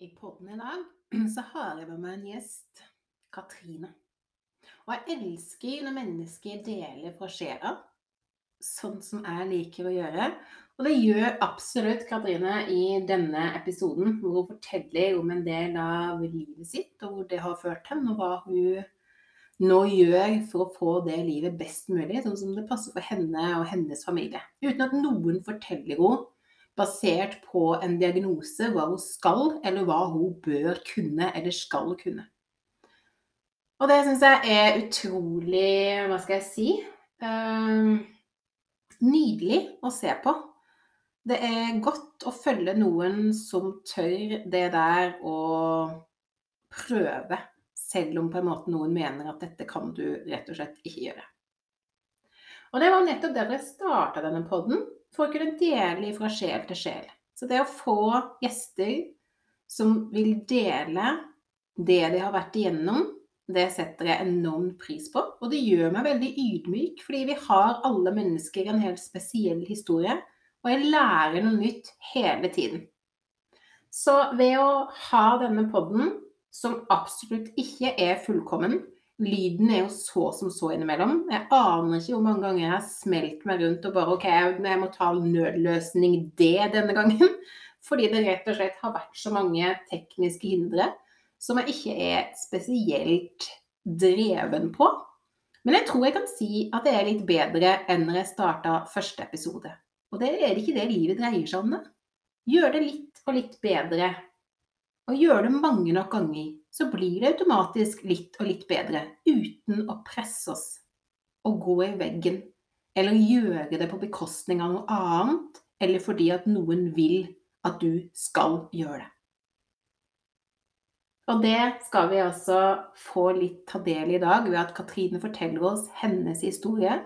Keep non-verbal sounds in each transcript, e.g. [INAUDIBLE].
I podden i dag [CLEARS THROAT] så har jeg med meg en gjest, Katrine. Og jeg elsker når mennesker deler fra sjela, sånn som jeg liker å gjøre. Og det gjør absolutt Katrine i denne episoden, hvor hun forteller om en del av livet sitt, og hvor det har ført henne, og hva hun nå gjør for å få det livet best mulig, sånn som det passer for henne og hennes familie. Uten at noen forteller henne basert på en diagnose hva hun skal, eller hva hun bør kunne eller skal kunne. Og det syns jeg er utrolig Hva skal jeg si? Uh, nydelig å se på. Det er godt å følge noen som tør det der å prøve, selv om på en måte noen mener at dette kan du rett og slett ikke gjøre. Og det var nettopp der jeg starta denne poden, for å kunne dele fra sjel til sjel. Så det å få gjester som vil dele det de har vært igjennom, det setter jeg enorm pris på. Og det gjør meg veldig ydmyk, fordi vi har alle mennesker en helt spesiell historie. Og jeg lærer noe nytt hele tiden. Så ved å ha denne poden, som absolutt ikke er fullkommen, Lyden er jo så som så innimellom. Jeg aner ikke hvor mange ganger jeg har smelt meg rundt og bare OK, jeg må ta nødløsning det denne gangen. [LAUGHS] Fordi det rett og slett har vært så mange tekniske hindre som jeg ikke er spesielt dreven på. Men jeg tror jeg kan si at det er litt bedre enn når jeg starta første episode. Og det er ikke det livet dreier seg om, det. Gjør det litt og litt bedre. Og gjør det mange nok ganger så blir det automatisk litt og litt bedre uten å presse oss og gå i veggen eller gjøre det på bekostning av noe annet eller fordi at noen vil at du skal gjøre det. Og det skal vi altså få litt ta del i i dag ved at Katrine forteller oss hennes historie.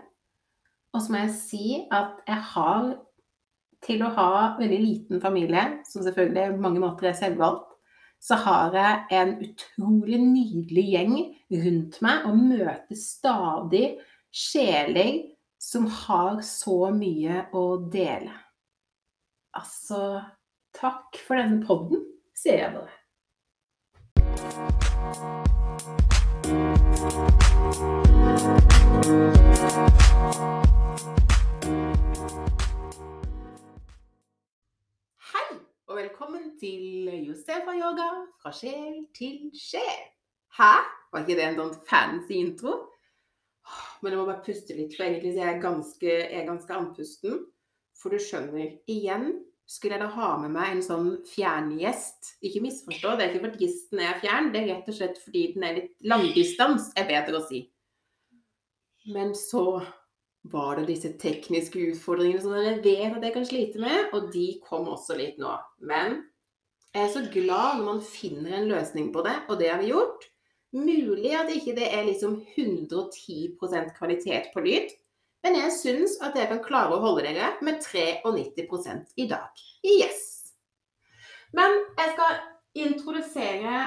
Og så må jeg si at jeg har til å ha veldig liten familie, som selvfølgelig på mange måter er selvvalgt, så har jeg en utrolig nydelig gjeng rundt meg og møter stadig sjeler som har så mye å dele. Altså Takk for denne podden, sier jeg bare. Og velkommen til Josefa-yoga fra sjel til sjel. Hæ? Var ikke det en sånn fancy intro? Men jeg må bare puste litt, for egentlig er jeg ganske, er ganske andpusten. For du skjønner, igjen skulle jeg da ha med meg en sånn fjerngjest. Ikke misforstå, det er ikke fordi gjesten er fjern, det er rett og slett fordi den er litt langdistans, er bedre å si. Men så var det disse tekniske utfordringene som dere vet at jeg kan slite med, og de kom også litt nå. Men jeg er så glad når man finner en løsning på det, og det har vi gjort. Mulig at ikke det er liksom 110% kvalitet på lyd, men jeg syns at jeg kan klare å holde dere med 93 i dag. Yes! Men jeg skal introdusere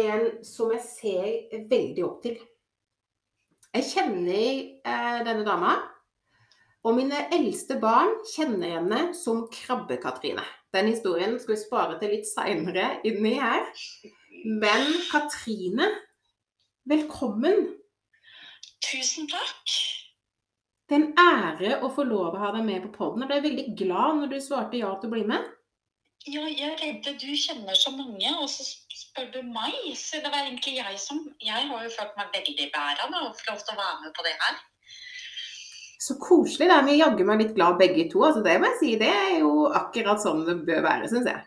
en som jeg ser veldig opp til. Jeg kjenner eh, denne dama. Og mine eldste barn kjenner henne som Krabbe-Katrine. Den historien skal vi spare til litt seinere inni her. Men Katrine, velkommen. Tusen takk. Det er en ære å få lov å ha deg med på poden. Jeg ble veldig glad når du svarte ja til å bli med. Ja, jeg er redd du kjenner så mange, og så spør du meg. Så det var egentlig jeg som Jeg har jo følt meg veldig bæra av å få lov til å være med på det her. Så koselig. Da er vi jaggu meg litt glad begge to. Altså, det må jeg si. Det er jo akkurat sånn det bør være, syns jeg.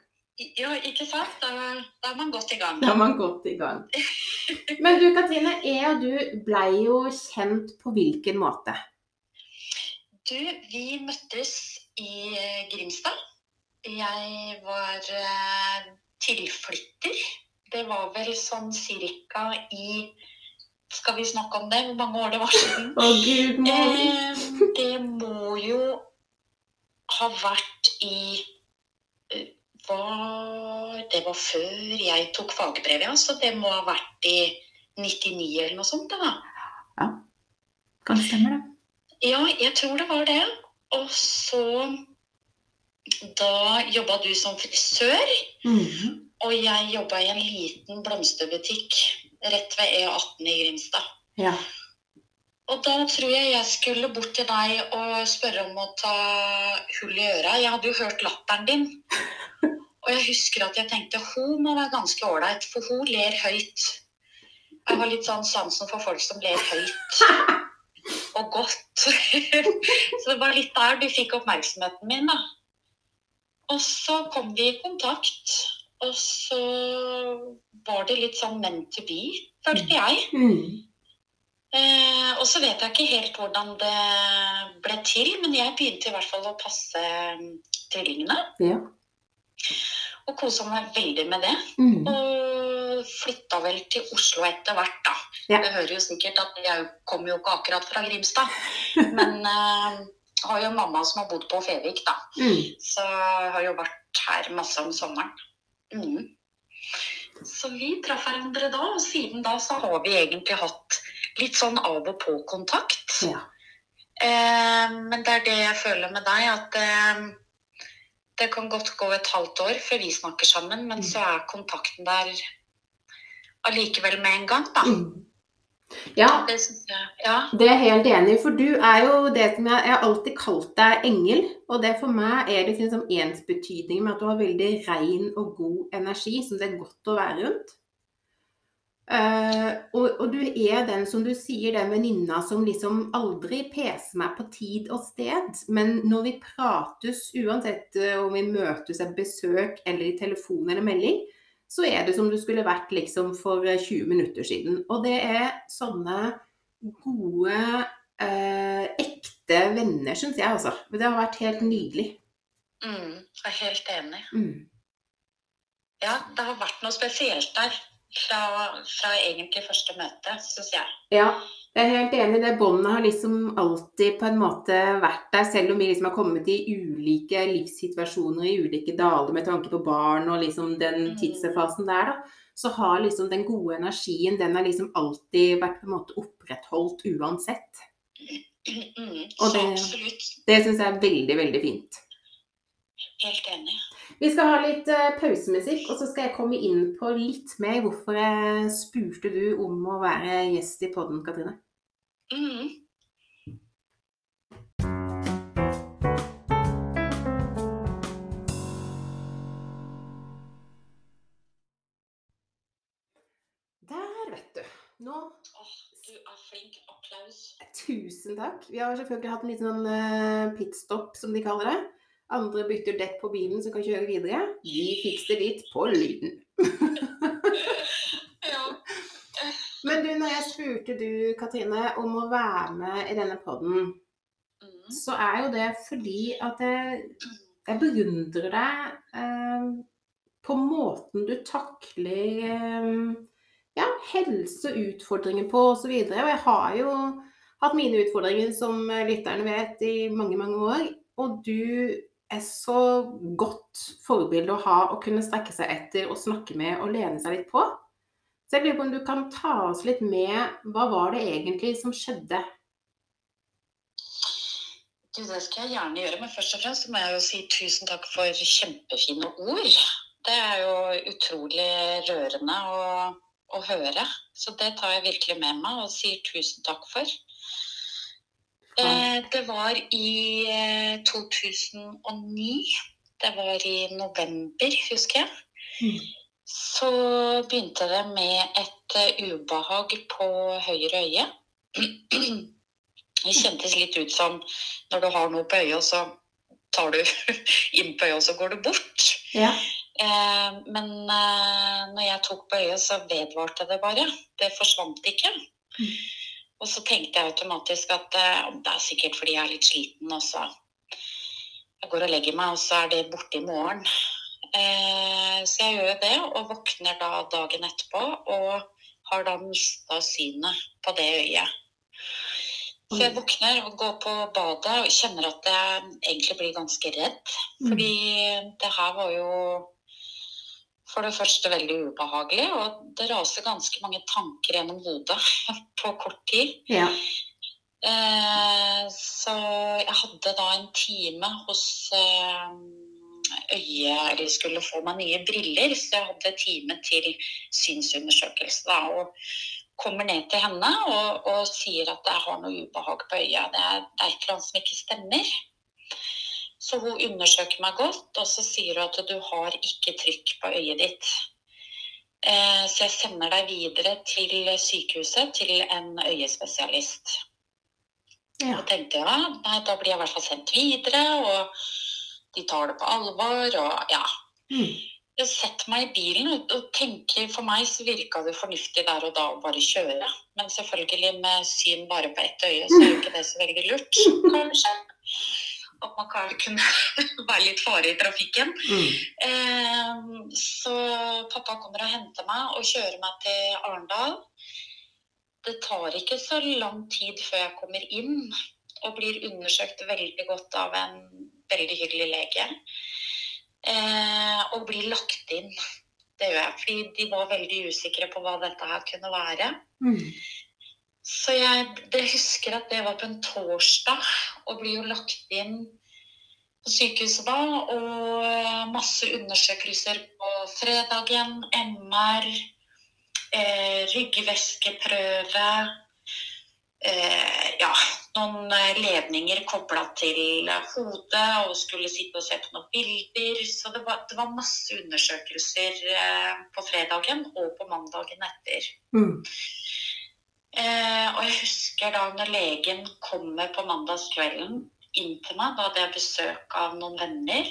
Ja, ikke sant? Da, da, er man godt i gang. Da er man godt i gang. Men du Katrine, jeg og du blei jo kjent på hvilken måte? Du, vi møttes i eh, Grimstad. Jeg var eh, tilflytter. Det var vel sånn cirka i skal vi snakke om det? Hvor mange år det var siden? Å oh, Gud, må eh, Det må jo ha vært i eh, var, Det var før jeg tok fagbrevet, ja. Så det må ha vært i 99 eller noe sånt. da. Ja. Kan stemme, det. Ja, jeg tror det var det. Og så Da jobba du som frisør. Mm -hmm. Og jeg jobba i en liten blomsterbutikk rett ved E18 i Grimstad. Ja. Og da tror jeg jeg skulle bort til deg og spørre om å ta hull i øra. Jeg hadde jo hørt latteren din. Og jeg husker at jeg tenkte hun må være ganske ålreit, for hun ler høyt. Jeg har litt sånn sansen for folk som ler høyt [LAUGHS] og godt. [LAUGHS] Så det var litt der du fikk oppmerksomheten min, da. Og så kom vi i kontakt, og så var det litt sånn meant to be, følte jeg. Mm. Eh, og så vet jeg ikke helt hvordan det ble til, men jeg begynte i hvert fall å passe mm, tvillingene. Ja. Og kosa meg veldig med det. Mm. Og flytta vel til Oslo etter hvert, da. Ja. Det hører jo sikkert at jeg kommer jo ikke akkurat fra Grimstad. Men [LAUGHS] eh, har jo mamma som har bodd på Fevik, da. Mm. Så har jo vært her masse om sommeren. Mm. Så vi traff hverandre da, og siden da så har vi egentlig hatt litt sånn av og på-kontakt. Ja. Eh, men det er det jeg føler med deg, at eh, det kan godt gå et halvt år før vi snakker sammen, men så er kontakten der allikevel med en gang, da. Mm. Ja, Det jeg, ja. det er jeg helt enig i. For du er jo det som jeg, jeg har alltid kalt deg engel. Og det for meg er det liksom ensbetydning med at du har veldig ren og god energi som det er godt å være rundt. Uh, og, og du er den som du sier, den venninna som liksom aldri peser meg på tid og sted. Men når vi prates, uansett eh, om vi møtes et besøk eller i telefon eller melding, så er det som du skulle vært liksom for eh, 20 minutter siden. Og det er sånne gode, eh, ekte venner, syns jeg altså. Det har vært helt nydelig. Mm, jeg er helt enig. Mm. Ja, det har vært noe spesielt der fra, fra egentlig første møte, syns jeg. Ja, jeg er helt enig. Det båndet har liksom alltid på en måte vært der, selv om vi liksom har kommet i ulike livssituasjoner i ulike daler med tanke på barn og liksom den Mm. tidsfasen der, da. Så har liksom den gode energien, den har liksom alltid vært på en måte opprettholdt uansett. Mm, Og det-. Det syns jeg er veldig, veldig fint. Helt enig. Vi skal ha litt eh, pausemusikk, og så skal jeg komme inn på litt mer hvorfor jeg spurte du om å være gjest i podden, Katrine. Mm. Der, vet du. Nå oh, du er flink. Applaus. Tusen takk. Vi har selvfølgelig hatt en liten sånn eh, pitstop, som de kaller det. Andre bytter dekk på bilen så kan kjøre videre. Vi fikser litt på lyden. [LAUGHS] Ja. Men du, når jeg spurte du, Katrine, om å være med i denne podden, Mm. så er jo det fordi at jeg, jeg beundrer deg eh, på måten du takler eh, ja, helse og utfordringer på osv. Og, og jeg har jo hatt mine utfordringer, som lytterne vet, i mange, mange år. Og du er så godt forbilde å ha å kunne strekke seg etter og snakke med og lene seg litt på. Så jeg lurer på om du kan ta oss litt med hva var det egentlig som skjedde? Du, det skal jeg gjerne gjøre, men først og fremst må jeg jo si tusen takk for kjempefine ord. Det er jo utrolig rørende å, å høre. Så det tar jeg virkelig med meg og sier tusen takk for. Eh, det var i eh, 2009. Det var i november, husker jeg. Mm. Så begynte det med et eh, ubehag på høyre øye. Det kjentes litt ut som når du har noe på øyet, og så tar du [LAUGHS] inn på øyet, og så går det bort. Ja. Eh, men eh, når jeg tok på øyet, så vedvarte det bare. Det forsvant ikke. Mm. Og så tenkte jeg automatisk at eh, det er sikkert fordi jeg er litt sliten, og så jeg går og legger meg, og så er det borte i morgen. Eh, så jeg gjør det, og våkner da dagen etterpå og har da mista synet på det øyet. Så jeg våkner og går på badet og kjenner at jeg egentlig blir ganske redd. Fordi det her var jo for det første veldig ubehagelig, og det raser ganske mange tanker gjennom hodet [LAUGHS] på kort tid. Ja. Eh, så jeg hadde da en time hos eh, øye Eller skulle få meg nye briller, så jeg hadde time til synsundersøkelse. da, og kommer ned til henne og, og sier at jeg har noe ubehag på øya. Det er, det er et eller annet som ikke stemmer. Så hun undersøker meg godt, og så sier hun at du har ikke trykk på øyet ditt. Eh, så jeg sender deg videre til sykehuset, til en øyespesialist. Ja. Og tenkte ja, nei, da blir jeg i hvert fall sendt videre, og de tar det på alvor, og ja. Mm. Jeg setter meg i bilen og, og tenker For meg så virka det fornuftig der og da å bare kjøre. Men selvfølgelig med syn bare på ett øye, så er jo ikke det så veldig lurt, kanskje. At man kan kunne [LAUGHS] være litt fare i trafikken. Mm. Eh, så pappa kommer og henter meg og kjører meg til Arendal. Det tar ikke så lang tid før jeg kommer inn og blir undersøkt veldig godt av en veldig hyggelig lege. Eh, og blir lagt inn. Det gjør jeg, fordi de var veldig usikre på hva dette her kunne være. Mm. Så jeg det husker at det var på en torsdag, og blir jo lagt inn på sykehuset da. Og eh, masse undersøkelser på fredagen. MR, eh, ryggvæskeprøve. Eh, ja, noen eh, ledninger kobla til hodet, og skulle sitte og se på noen bilder. Så det var, det var masse undersøkelser eh, på fredagen og på mandagen etter. Mm. Eh, og jeg husker da når legen kommer på mandagskvelden inn til meg, da hadde jeg besøk av noen venner.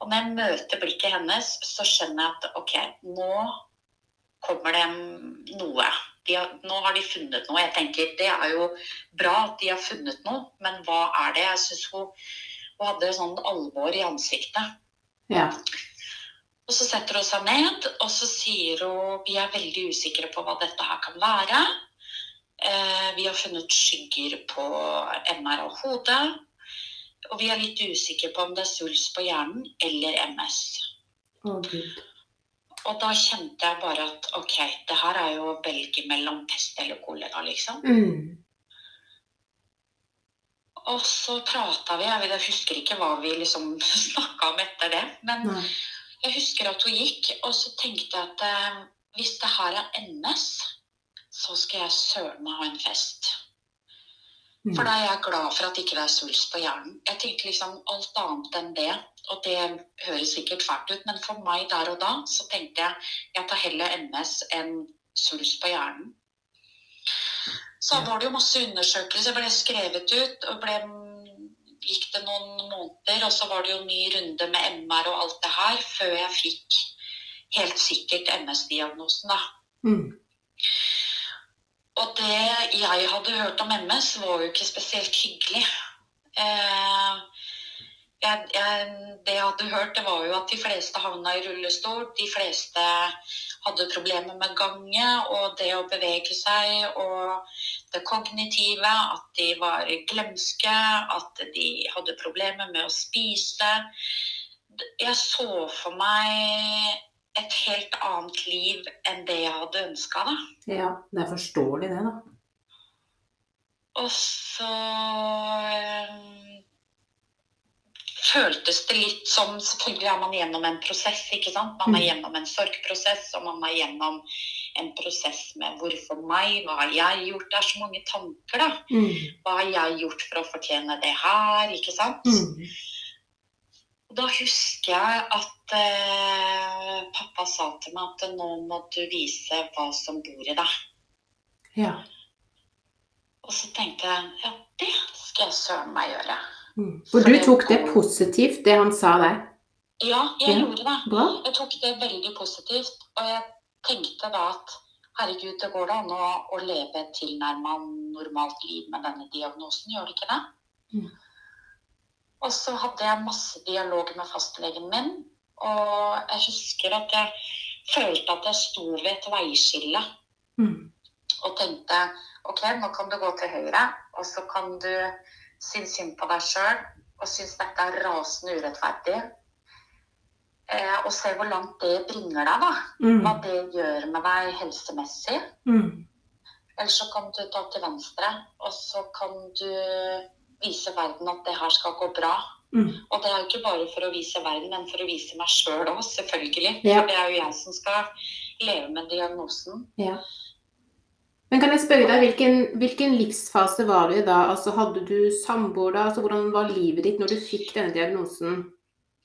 Og når jeg møter blikket hennes, så skjønner jeg at OK, nå kommer det noe. De har, nå har de funnet noe. Jeg tenker det er jo bra at de har funnet noe, men hva er det? Jeg syns hun, hun hadde sånn alvor i ansiktet. Ja. Og så setter hun seg ned, og så sier hun vi er veldig usikre på hva dette her kan være. Eh, vi har funnet skygger på MR og hodet. Og vi er litt usikre på om det er svulst på hjernen eller MS. Oh, Gud. Og da kjente jeg bare at OK, det her er jo å velge mellom pest eller kolera, liksom. Mm. Og så prata vi, jeg husker ikke hva vi liksom [LAUGHS] snakka om etter det. Men Nei. Jeg husker at hun gikk, og så tenkte jeg at eh, hvis det her er NS, så skal jeg søren meg ha en fest. Mm. For da er jeg glad for at ikke det er svulst på hjernen. Jeg tenkte liksom alt annet enn det. Og det høres sikkert fælt ut, men for meg der og da så tenkte jeg jeg tar heller NS enn svulst på hjernen. Så var det jo masse undersøkelser. Ble skrevet ut. og ble, gikk det noen måneder, og så var det jo en ny runde med MR og alt det her før jeg fikk helt sikkert MS-diagnosen, da. Mm. Og det jeg hadde hørt om MS, var jo ikke spesielt hyggelig. Eh, jeg, jeg, det jeg hadde hørt, det var jo at de fleste havna i rullestol. De fleste hadde problemer med gange og det å bevege seg. Og kognitive, at de var glemske, at de hadde problemer med å spise. Jeg så for meg et helt annet liv enn det jeg hadde ønska, da. Ja, det er forståelig det, da. Og så eh, føltes det litt som Selvfølgelig er man gjennom en prosess, ikke sant. Man er Mm. gjennom en sorgprosess, og man er gjennom en prosess med 'hvorfor meg', 'hva har jeg gjort'? Det er så mange tanker, da. Mm. Hva har jeg gjort for å fortjene det her, ikke sant? Mm. Da husker jeg at eh, pappa sa til meg at nå må du vise hva som bor i deg. Ja. Og så tenkte jeg ja, det skal jeg søren meg gjøre. Mm. For du tok det positivt, det han sa der. Ja, jeg Ja. gjorde det. Bra. Jeg tok det veldig positivt. Og jeg tenkte da at herregud, det går da an å, å leve et tilnærma normalt liv med denne diagnosen, gjør det ikke det? Mm. Og så hadde jeg masse dialog med fastlegen min. Og jeg husker at jeg følte at jeg sto ved et veiskille Mm. og tenkte OK, nå kan du gå til høyre, og så kan du synes synd på deg sjøl og synes dette er rasende urettferdig. Eh, og se hvor langt det bringer deg, da. Mm. Hva det gjør med deg helsemessig. Mm. Eller så kan du ta til venstre, og så kan du vise verden at det her skal gå bra. Mm. Og det er jo ikke bare for å vise verden, men for å vise meg sjøl òg, selvfølgelig. Ja. For det er jo jeg som skal leve med diagnosen. Ja. Men kan jeg spørre deg, hvilken, hvilken livsfase var du i da? Altså, hadde du samboer da? Altså, hvordan var livet ditt når du fikk denne diagnosen?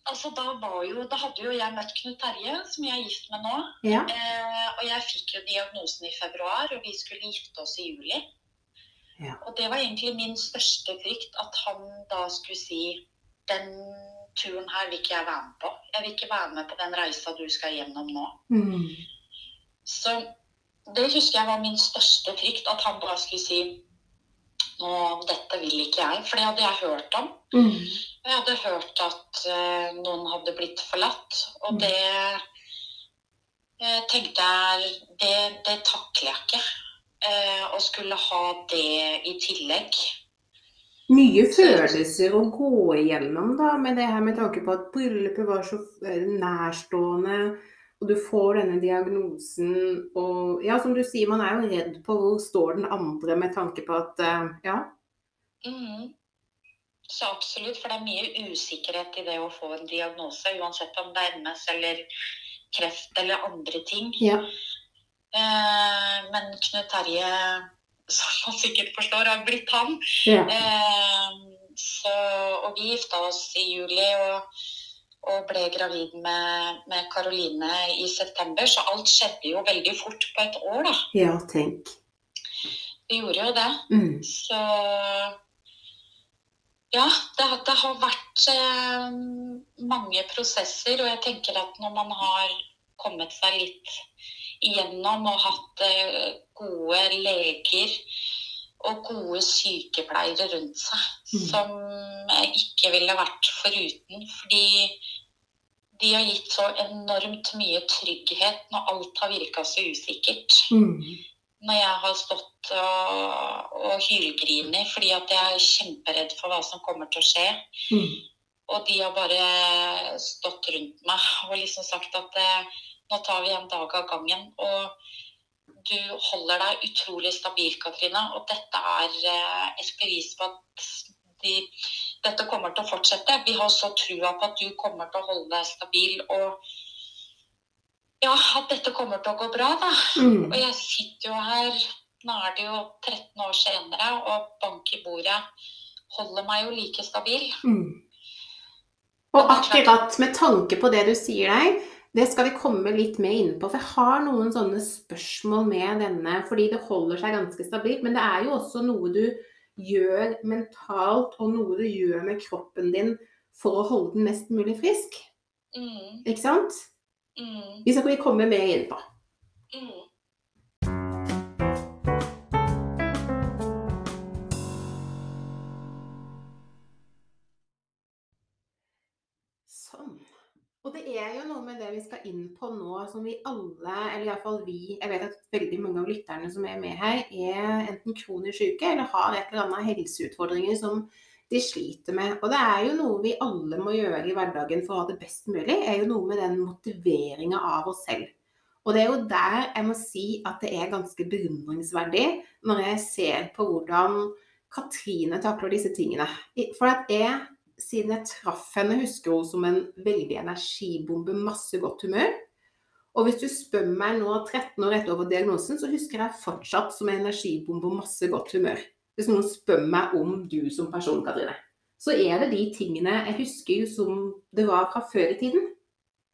Altså, da, var jo, da hadde jo jeg møtt Knut Terje, som jeg er gift med nå. Ja. Eh, og jeg fikk jo diagnosen i februar, og vi skulle gifte oss i juli. Ja. Og det var egentlig min største frykt, at han da skulle si den turen her vil ikke jeg være med på. Jeg vil ikke være med på den reisa du skal gjennom nå. Mm. Så det husker jeg var min største frykt, at han bare skulle si nå, dette vil ikke jeg. For det hadde jeg hørt om. Mm. Jeg hadde hørt at uh, noen hadde blitt forlatt, og Mm. det uh, tenkte jeg Det, det takler jeg ikke. Å skulle ha det i tillegg. Mye følelser å gå igjennom da, med det her med tanke på at bryllupet var så nærstående, og du får denne diagnosen, og ja, som du sier, man er jo redd på hvor står den andre med tanke på at, eh, ja, Mm. Så absolutt, for det er mye usikkerhet i det å få en diagnose, uansett om det er MS eller kreft eller andre ting. ja, Eh, men Knut Terje, som man sikkert forstår, har blitt han. ja, Eh, så, og vi gifta oss i juli og, og ble gravid med, med Karoline i september, så alt skjedde jo veldig fort på et år, da. ja, tenk. Vi gjorde jo det. Mm. Så ja, det, har- det har vært eh, mange prosesser, og jeg tenker at når man har kommet seg litt igjennom og hatt eh, gode leger og gode sykepleiere rundt seg, Mm. som jeg ikke ville vært foruten, fordi de har gitt så enormt mye trygghet når alt har virka så usikkert Mm. når jeg har stått og, og hylgrini fordi at jeg er kjemperedd for hva som kommer til å skje. Mm. Og de har bare stått rundt meg og liksom sagt at eh, nå tar vi en dag av gangen. Og du holder deg utrolig stabil, Katrine. Og dette er eh, et bevis på at de, dette kommer til å fortsette. Vi har så trua på at du kommer til å holde deg stabil. og ja, at dette kommer til å gå bra, da. Mm. Og jeg sitter jo her, nå er det jo 13 år senere, og bank i bordet holder meg jo like stabil. Mm. Og akkurat med tanke på det du sier deg, det skal vi komme litt mer inn på. For jeg har noen sånne spørsmål med denne, fordi det holder seg ganske stabilt. Men det er jo også noe du gjør mentalt, og noe du gjør med kroppen din for å holde den mest mulig frisk. Mm, Ikke sant? mm, Vi skal vi komme mer inn på. mm. Og det er jo noe med det vi skal inn på nå, som vi alle, eller iallfall vi Jeg vet at veldig mange av lytterne som er med her, er enten kronisk syke eller har et eller annet helseutfordringer som de sliter med. Og det er jo noe vi alle må gjøre i hverdagen for å ha det best mulig, er jo noe med den motiveringa av oss selv. Og det er jo der jeg må si at det er ganske beundringsverdig når jeg ser på hvordan Katrine takler disse tingene. For at jeg siden jeg traff henne, husker hun som en veldig energibombe, masse godt humør. Og hvis du spør meg nå 13 år etter over diagnosen, så husker jeg fortsatt som en energibombe og masse godt humør. Hvis noen spør meg om du som person, Katrine. Så er det de tingene jeg husker jo som det var fra før i tiden.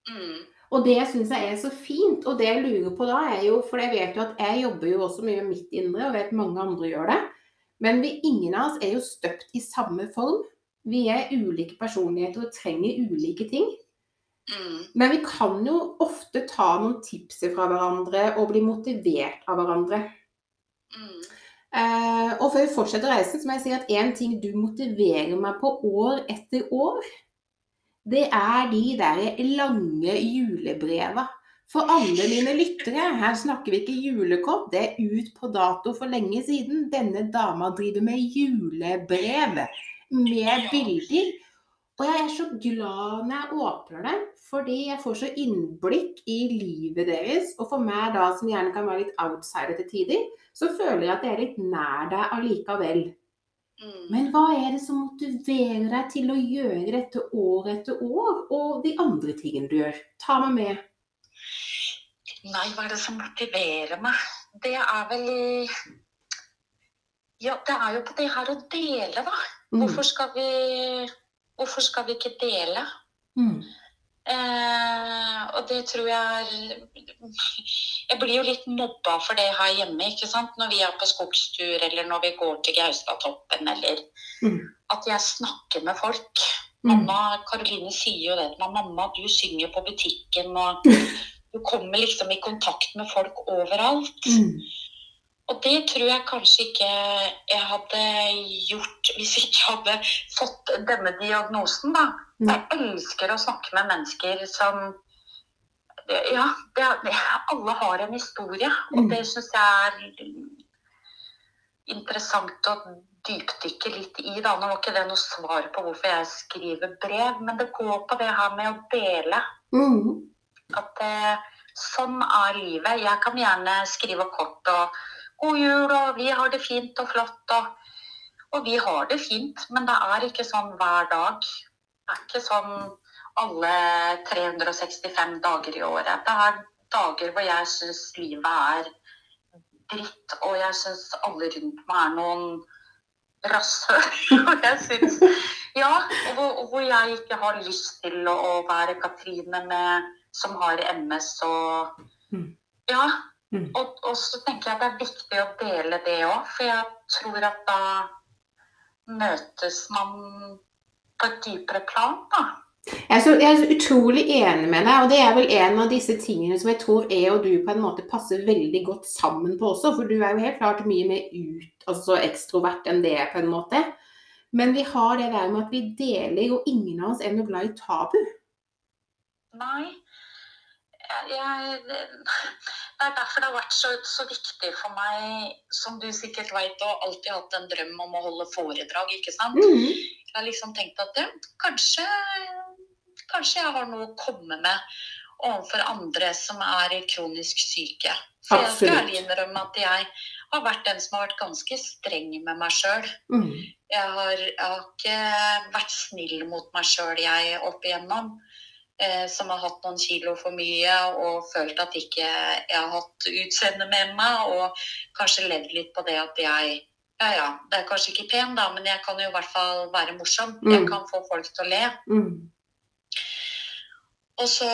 Mm, Og det syns jeg er så fint. Og det jeg lurer på da, er jo For jeg vet jo at jeg jobber jo også mye med mitt indre, og vet mange andre gjør det. Men vi, ingen av oss er jo støpt i samme form. Vi er ulike personligheter og trenger ulike ting. mm, Men vi kan jo ofte ta noen tips fra hverandre og bli motivert av hverandre. mm, Eh, og før vi fortsetter reisen, så må jeg si at én ting du motiverer meg på år etter år, det er de der lange julebreva. For alle mine lyttere, her snakker vi ikke julekort, det er ut på dato for lenge siden. Denne dama driver med julebrev med bilder. Og jeg er så glad når jeg åpner det, fordi jeg får så innblikk i livet deres. Og for meg da, som gjerne kan være litt outsider til tider, så føler jeg at jeg er litt nær deg allikevel. Mm. Men hva er det som motiverer deg til å gjøre dette år etter år, og de andre tingene du gjør? Ta meg med. Nei, hva er det som motiverer meg? Det er vel Ja, det er jo på det her å dele, da. Mm. Hvorfor skal vi Hvorfor skal vi ikke dele? Mm. Eh, og det tror jeg Jeg blir jo litt mobba for det her hjemme, ikke sant. Når vi er på skogstur, eller når vi går til Gaustatoppen, eller Mm. at jeg snakker med folk. Mm. Mamma, Karoline sier jo det til meg. 'Mamma, du synger på butikken', og du kommer liksom i kontakt med folk overalt. Mm. Og det tror jeg kanskje ikke jeg hadde gjort hvis jeg ikke hadde fått denne diagnosen, da. Jeg elsker å snakke med mennesker som Ja, det, det, alle har en historie, og Mm. det syns jeg er interessant å dypdykke litt i. Da. Nå var ikke det noe svar på hvorfor jeg skriver brev, men det går på det her med å dele. Mm. At eh, sånn er livet. Jeg kan gjerne skrive kort og 'god jul', og 'vi har det fint og flott', og, og vi har det fint. Men det er ikke sånn hver dag. Det er ikke sånn alle 365 dager i året. Det er dager hvor jeg syns livet er dritt, og jeg syns alle rundt meg er noen rasshøl. [LAUGHS] Og jeg syns Ja, og hvor, jeg ikke har lyst til å, å være Katrine med, som har MS og Mm. Ja. Mm. Og, og så tenker jeg det er viktig å dele det òg, for jeg tror at da møtes man på et dypere plan, da. Jeg er, så, jeg er så utrolig enig med deg, og det er vel en av disse tingene som jeg tror jeg og du på en måte passer veldig godt sammen på også, for du er jo helt klart mye mer ut, altså ekstrovert enn det på en måte. Men vi har det der med at vi deler, og ingen av oss er noe glad i tabu. Nei. Jeg, det er derfor det har vært så, så viktig for meg, som du sikkert vet, og alltid hatt en drøm om å holde foredrag, ikke sant. Mm. Jeg har liksom tenkt at ja, kanskje, kanskje jeg har noe å komme med overfor andre som er kronisk syke. For jeg skal ærlig innrømme at jeg har vært den som har vært ganske streng med meg sjøl. Mm. Jeg har, jeg har ikke vært snill mot meg sjøl, jeg, opp igjennom. Eh, som har hatt noen kilo for mye og følt at ikke jeg har hatt utseende med meg. Og kanskje levd litt på det at jeg Ja ja, det er kanskje ikke pen, da, men jeg kan jo i hvert fall være morsom. Jeg Mm. kan få folk til å le. Mm. Og så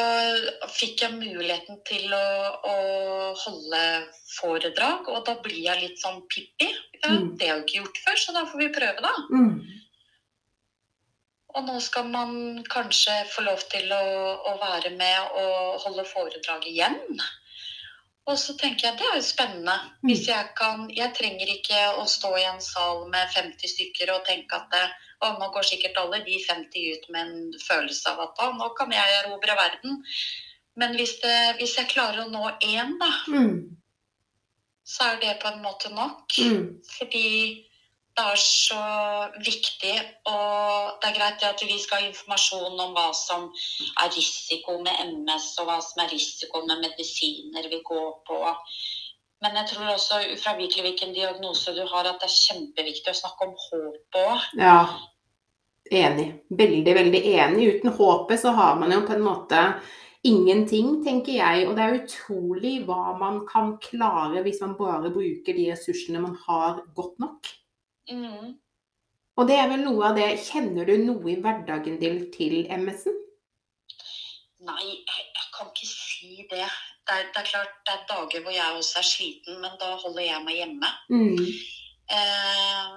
fikk jeg muligheten til å, å holde foredrag, og da blir jeg litt sånn Pippi. Ja, Mm. Det har jeg ikke gjort før, så da får vi prøve, da. Mm. Og nå skal man kanskje få lov til å, å være med og holde foredrag igjen. Og så tenker jeg det er jo spennende. Hvis jeg kan Jeg trenger ikke å stå i en sal med 50 stykker og tenke at det, å, nå går sikkert alle de 50 ut med en følelse av at å, nå kan jeg erobre verden. Men hvis, det, hvis jeg klarer å nå én, da, Mm. så er det på en måte nok. Mm. Fordi det er så viktig, og det er greit at vi skal ha informasjon om hva som er risiko med MS, og hva som er risiko med medisiner vi går på. Men jeg tror også ufravikelig hvilken diagnose du har, at det er kjempeviktig å snakke om håp òg. Ja, enig. Veldig, veldig enig. Uten håpet så har man jo på en måte ingenting, tenker jeg. Og det er utrolig hva man kan klare hvis man bare bruker de ressursene man har godt nok. Mm. Og det er vel noe av det Kjenner du noe i hverdagen din til MS-en? Nei, jeg, jeg kan ikke si det. Det er, det er klart det er dager hvor jeg også er sliten, men da holder jeg meg hjemme. Mm. eh,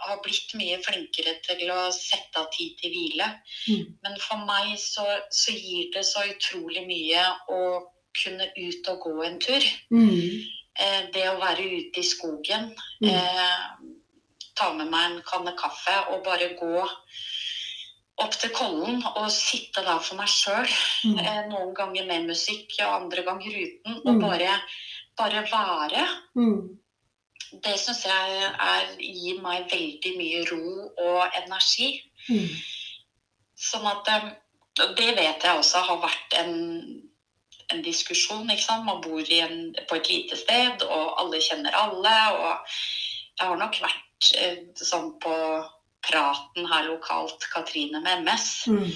har blitt mye flinkere til å sette av tid til hvile. Mm. Men for meg så, så gir det så utrolig mye å kunne ut og gå en tur. Mm. Eh, det å være ute i skogen, Mm. eh, ta med meg en kanne kaffe og bare gå opp til Kollen og sitte der for meg sjøl. Mm. Eh, noen ganger med musikk og andre ganger uten. Og Mm. bare, bare være. Mm. Det syns jeg er, gir meg veldig mye ro og energi. Mm. Sånn at eh, Det vet jeg også har vært en, en diskusjon. Man bor i en, på et lite sted, og alle kjenner alle. og Jeg har nok vært vært eh, sånn på praten her lokalt, Katrine med MS. Mm.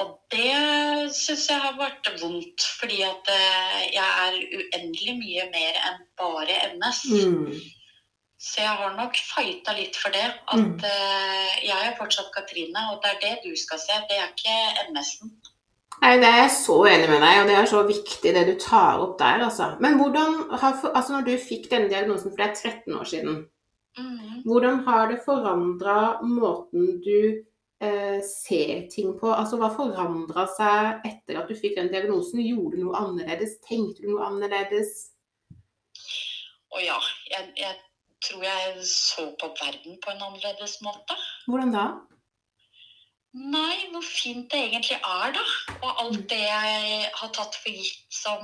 Og det syns jeg har vært vondt, fordi at eh, jeg er uendelig mye mer enn bare MS. Mm. Så jeg har nok fighta litt for det. At Mm. eh, jeg er fortsatt Katrine, og det er det du skal se. Det er ikke MS-en. Nei, det er jeg så enig med deg, og det er så viktig det du tar opp der, altså. Men hvordan har Altså, når du fikk denne diagnosen, for det er 13 år siden, Mhm. hvordan har det forandra måten du eh, ser ting på? Altså, hva forandra seg etter at du fikk den diagnosen? Gjorde du noe annerledes? Tenkte du noe annerledes? Å ja, jeg, jeg tror jeg så på verden på en annerledes måte. Hvordan da? Nei, hvor fint det egentlig er, da. Og alt det jeg har tatt for gitt som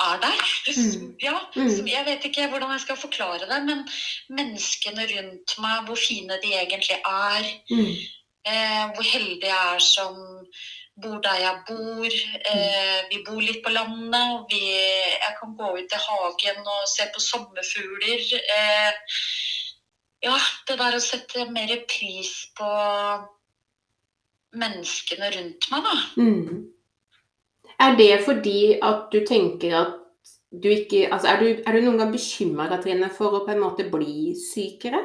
er der. Mm. Ja, Mm. som jeg vet ikke hvordan jeg skal forklare det, men menneskene rundt meg, hvor fine de egentlig er. Mm. Eh, hvor heldig jeg er som bor der jeg bor. Eh, vi bor litt på landet. og Vi, jeg kan gå ut i hagen og se på sommerfugler. Eh, ja, det der å sette mer pris på menneskene rundt meg, da. Mm. Er det fordi at du tenker at du ikke Altså, er du, er du noen gang bekymra, Katrine, for å på en måte bli sykere?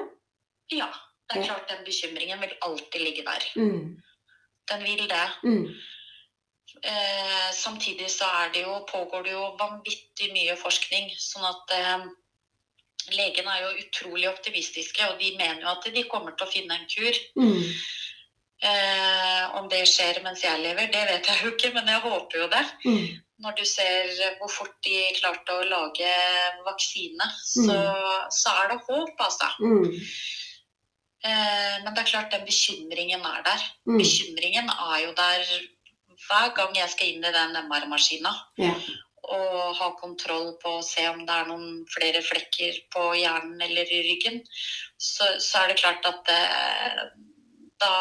Ja, det er Ja. klart den bekymringen vil alltid ligge der. Mm. Den vil det. Mm. Eh, samtidig så er det jo, pågår det jo vanvittig mye forskning. Sånn at eh, legene er jo utrolig optimistiske, og de mener jo at de kommer til å finne en kur. Mm. Eh, om det skjer mens jeg lever, det vet jeg jo ikke, men jeg håper jo det. Mm. Når du ser hvor fort de klarte å lage vaksine, så, så er det håp, altså. Mm. Eh, men det er klart den bekymringen er der. Mm. Bekymringen er jo der hver gang jeg skal inn i den MR-maskina. Ja. Og ha kontroll på å se om det er noen flere flekker på hjernen eller i ryggen. Så, så er det klart at eh, da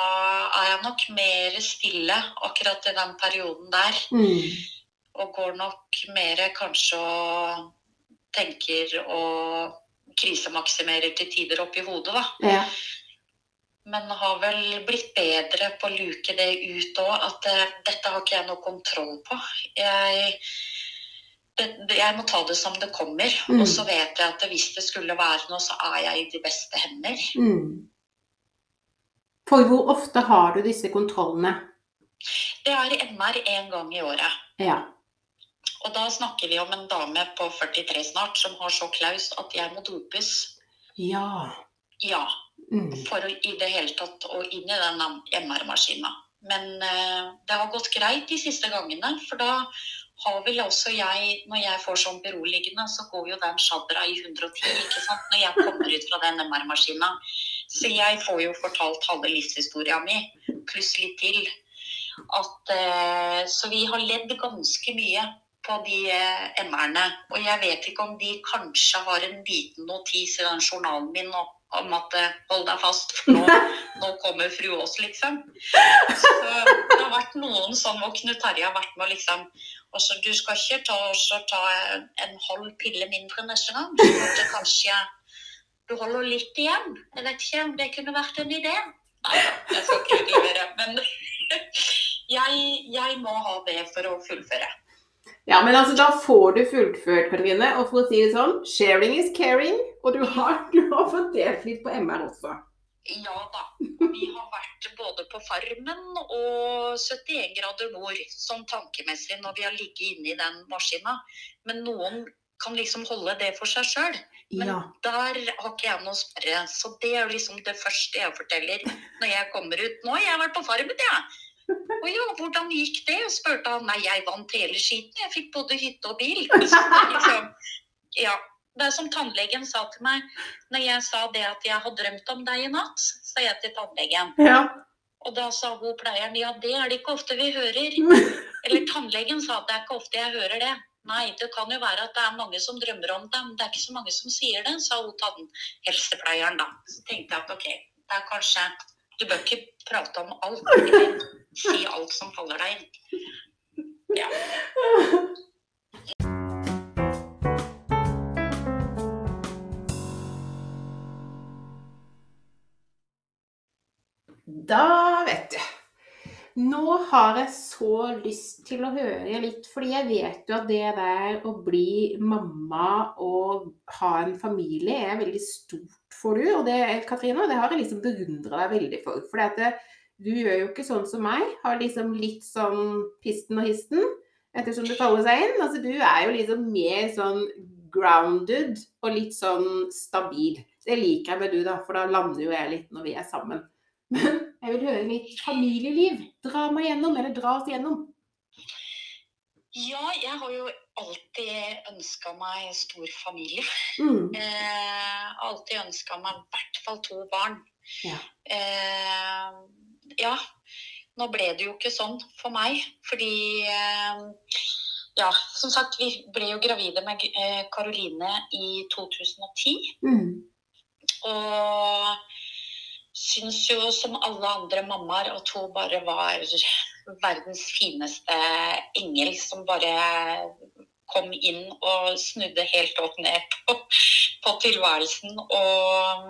er jeg nok mer stille akkurat i den perioden der. Mm. Og går nok mer kanskje og tenker og krisemaksimerer til tider oppi hodet, da. Ja. Men har vel blitt bedre på å luke det ut òg, at eh, dette har ikke jeg noe kontroll på. Jeg, det- jeg må ta det som det kommer. Mm. Og så vet jeg at hvis det skulle være noe, så er jeg i de beste hender. Mm. For hvor ofte har du disse kontrollene? Det er MR én gang i året. Ja. Og da snakker vi om en dame på 43 snart som har så klaus at jeg må dopes. Ja. Ja, Mm. for å i det hele tatt å inn i den MR-maskina. Men eh, det har gått greit de siste gangene, for da har vel også jeg, når jeg får sånn beroligende, så går jo den sjadra i 110, ikke sant, når jeg kommer ut fra den MR-maskina. Så jeg får jo fortalt halve livshistoria mi, pluss litt til. At, eh, så vi har ledd ganske mye på de eh, MR-ene. Og jeg vet ikke om de kanskje har en liten notis i den journalen min om om at eh, hold deg fast, for nå, [LAUGHS] nå kommer fru Aas, liksom. Så det har vært noen sånn hvor Knut Terje har vært med og liksom altså, Du skal ikke ta, ta en halv pille mindre neste gang. Så kanskje kanskje du holder litt igjen. Jeg vet ikke om det kunne vært en idé. Nei jeg skal ikke utlevere. Men [LAUGHS] jeg, jeg må ha det for å fullføre. Ja, men altså, da får du fullført, Katrine. Og for å si det sånn, sharing is caring. Og du har, [LAUGHS] du har fått delt litt på MR også. Ja da. Vi har vært både på Farmen og 71 grader nord, sånn tankemessig, når vi har ligget inne i den maskina. Men noen kan liksom holde det for seg sjøl. Men Ja. der har ikke jeg noe sperre. Så det er jo liksom det første jeg forteller når jeg kommer ut. Nå har jeg vært på Farmen, jeg. Og ja, hvordan gikk det? Og spurte han. Nei, jeg vant hele skiten. Jeg fikk både hytte og bil. Så det liksom, ja. Det er som tannlegen sa til meg når jeg sa det at jeg har drømt om deg i natt, sa jeg til tannlegen. ja. Og da sa hun pleieren ja, det er det ikke ofte vi hører. [LAUGHS] Eller tannlegen sa at det er ikke ofte jeg hører det. Nei, det kan jo være at det er mange som drømmer om dem. Det er ikke så mange som sier det, sa hun ta den helsepleieren da. Så tenkte jeg at ok, det er kanskje Du bør ikke prate om alt. Eller si alt som faller deg inn. Ja. Da nå har jeg så lyst til å høre litt, fordi jeg vet jo at det der å bli mamma og ha en familie er veldig stort for du. Og det, Katrine, det har jeg liksom beundra deg veldig for. For du gjør jo ikke sånn som meg. Har liksom litt sånn pisten og histen, ettersom det faller seg inn. Altså du er jo liksom mer sånn grounded og litt sånn stabil. Det liker jeg med du, da, for da lander jo jeg litt når vi er sammen. Men jeg vil høre mitt familieliv. Dra meg gjennom, eller dra oss gjennom. Ja, jeg har jo alltid ønska meg stor familie. Mm. Eh, alltid ønska meg i hvert fall to barn. Ja. Eh, ja. Nå ble det jo ikke sånn for meg, fordi eh, Ja, som sagt, vi ble jo gravide med Karoline i 2010. Mm. Og syns jo som alle andre mammaer at hun bare var verdens fineste engel som bare kom inn og snudde helt opp ned på, på tilværelsen. Og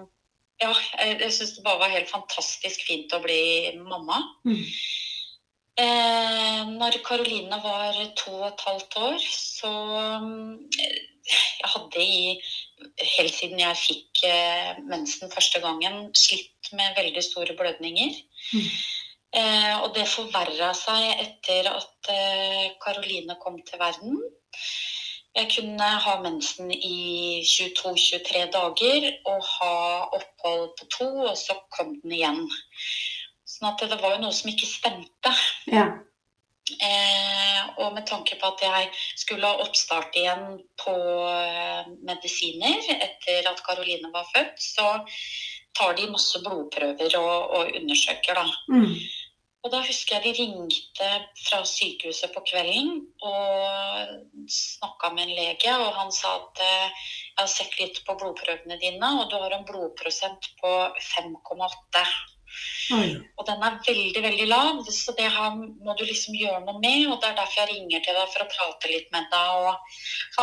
ja, jeg, syns det bare var helt fantastisk fint å bli mamma. Mm. Eh, når Karoline var to og et halvt år, så eh, Jeg hadde i Helt siden jeg fikk eh, mensen første gangen, slitt med veldig store blødninger. Mm. Eh, og det forverra seg etter at eh, Karoline kom til verden. Jeg kunne ha mensen i 22-23 dager og ha opphold på to, og så kom den igjen. Sånn at det var jo noe som ikke stemte. Ja. Eh, og med tanke på at jeg skulle ha oppstart igjen på eh, medisiner etter at Karoline var født, så tar de masse blodprøver og, og undersøker, da. Mm. Og da husker jeg de ringte fra sykehuset på kvelden og snakka med en lege, og han sa at eh, jeg har sett litt på blodprøvene dine, og du har en blodprosent på 5,8. Oi. Og den er veldig, veldig lav, så det her må du liksom gjøre noe med. Og det er derfor jeg ringer til deg for å prate litt med deg.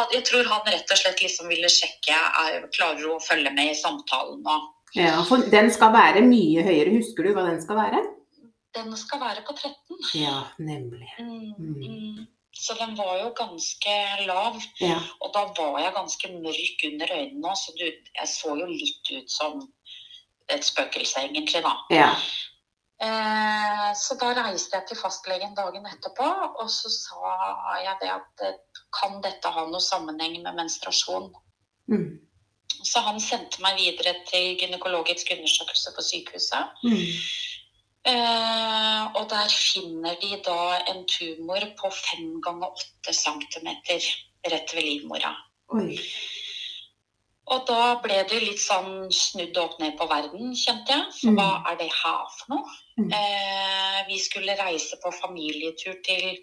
Og jeg tror han rett og slett liksom ville sjekke er, klarer du å følge med i samtalen. Og Ja, for den skal være mye høyere. Husker du hva den skal være? den skal være på 13. Ja, nemlig. Mm, Mm. mm. Så den var jo ganske lav. Ja. Og da var jeg ganske mørk under øynene òg, så du, jeg så jo litt ut som et spøkelse, egentlig, da. ja. Eh, så da reiste jeg til fastlegen dagen etterpå, og så sa jeg det at eh, kan dette ha noe sammenheng med menstruasjon? Mm. Så han sendte meg videre til gynekologisk undersøkelse på sykehuset. Mm. Eh, og der finner de da en tumor på 5 ganger 8 cm rett ved livmora. Oi. Og da ble det litt sånn snudd opp ned på verden, kjente jeg. For Mm. hva er det her for noe? Mm. Eh, vi skulle reise på familietur til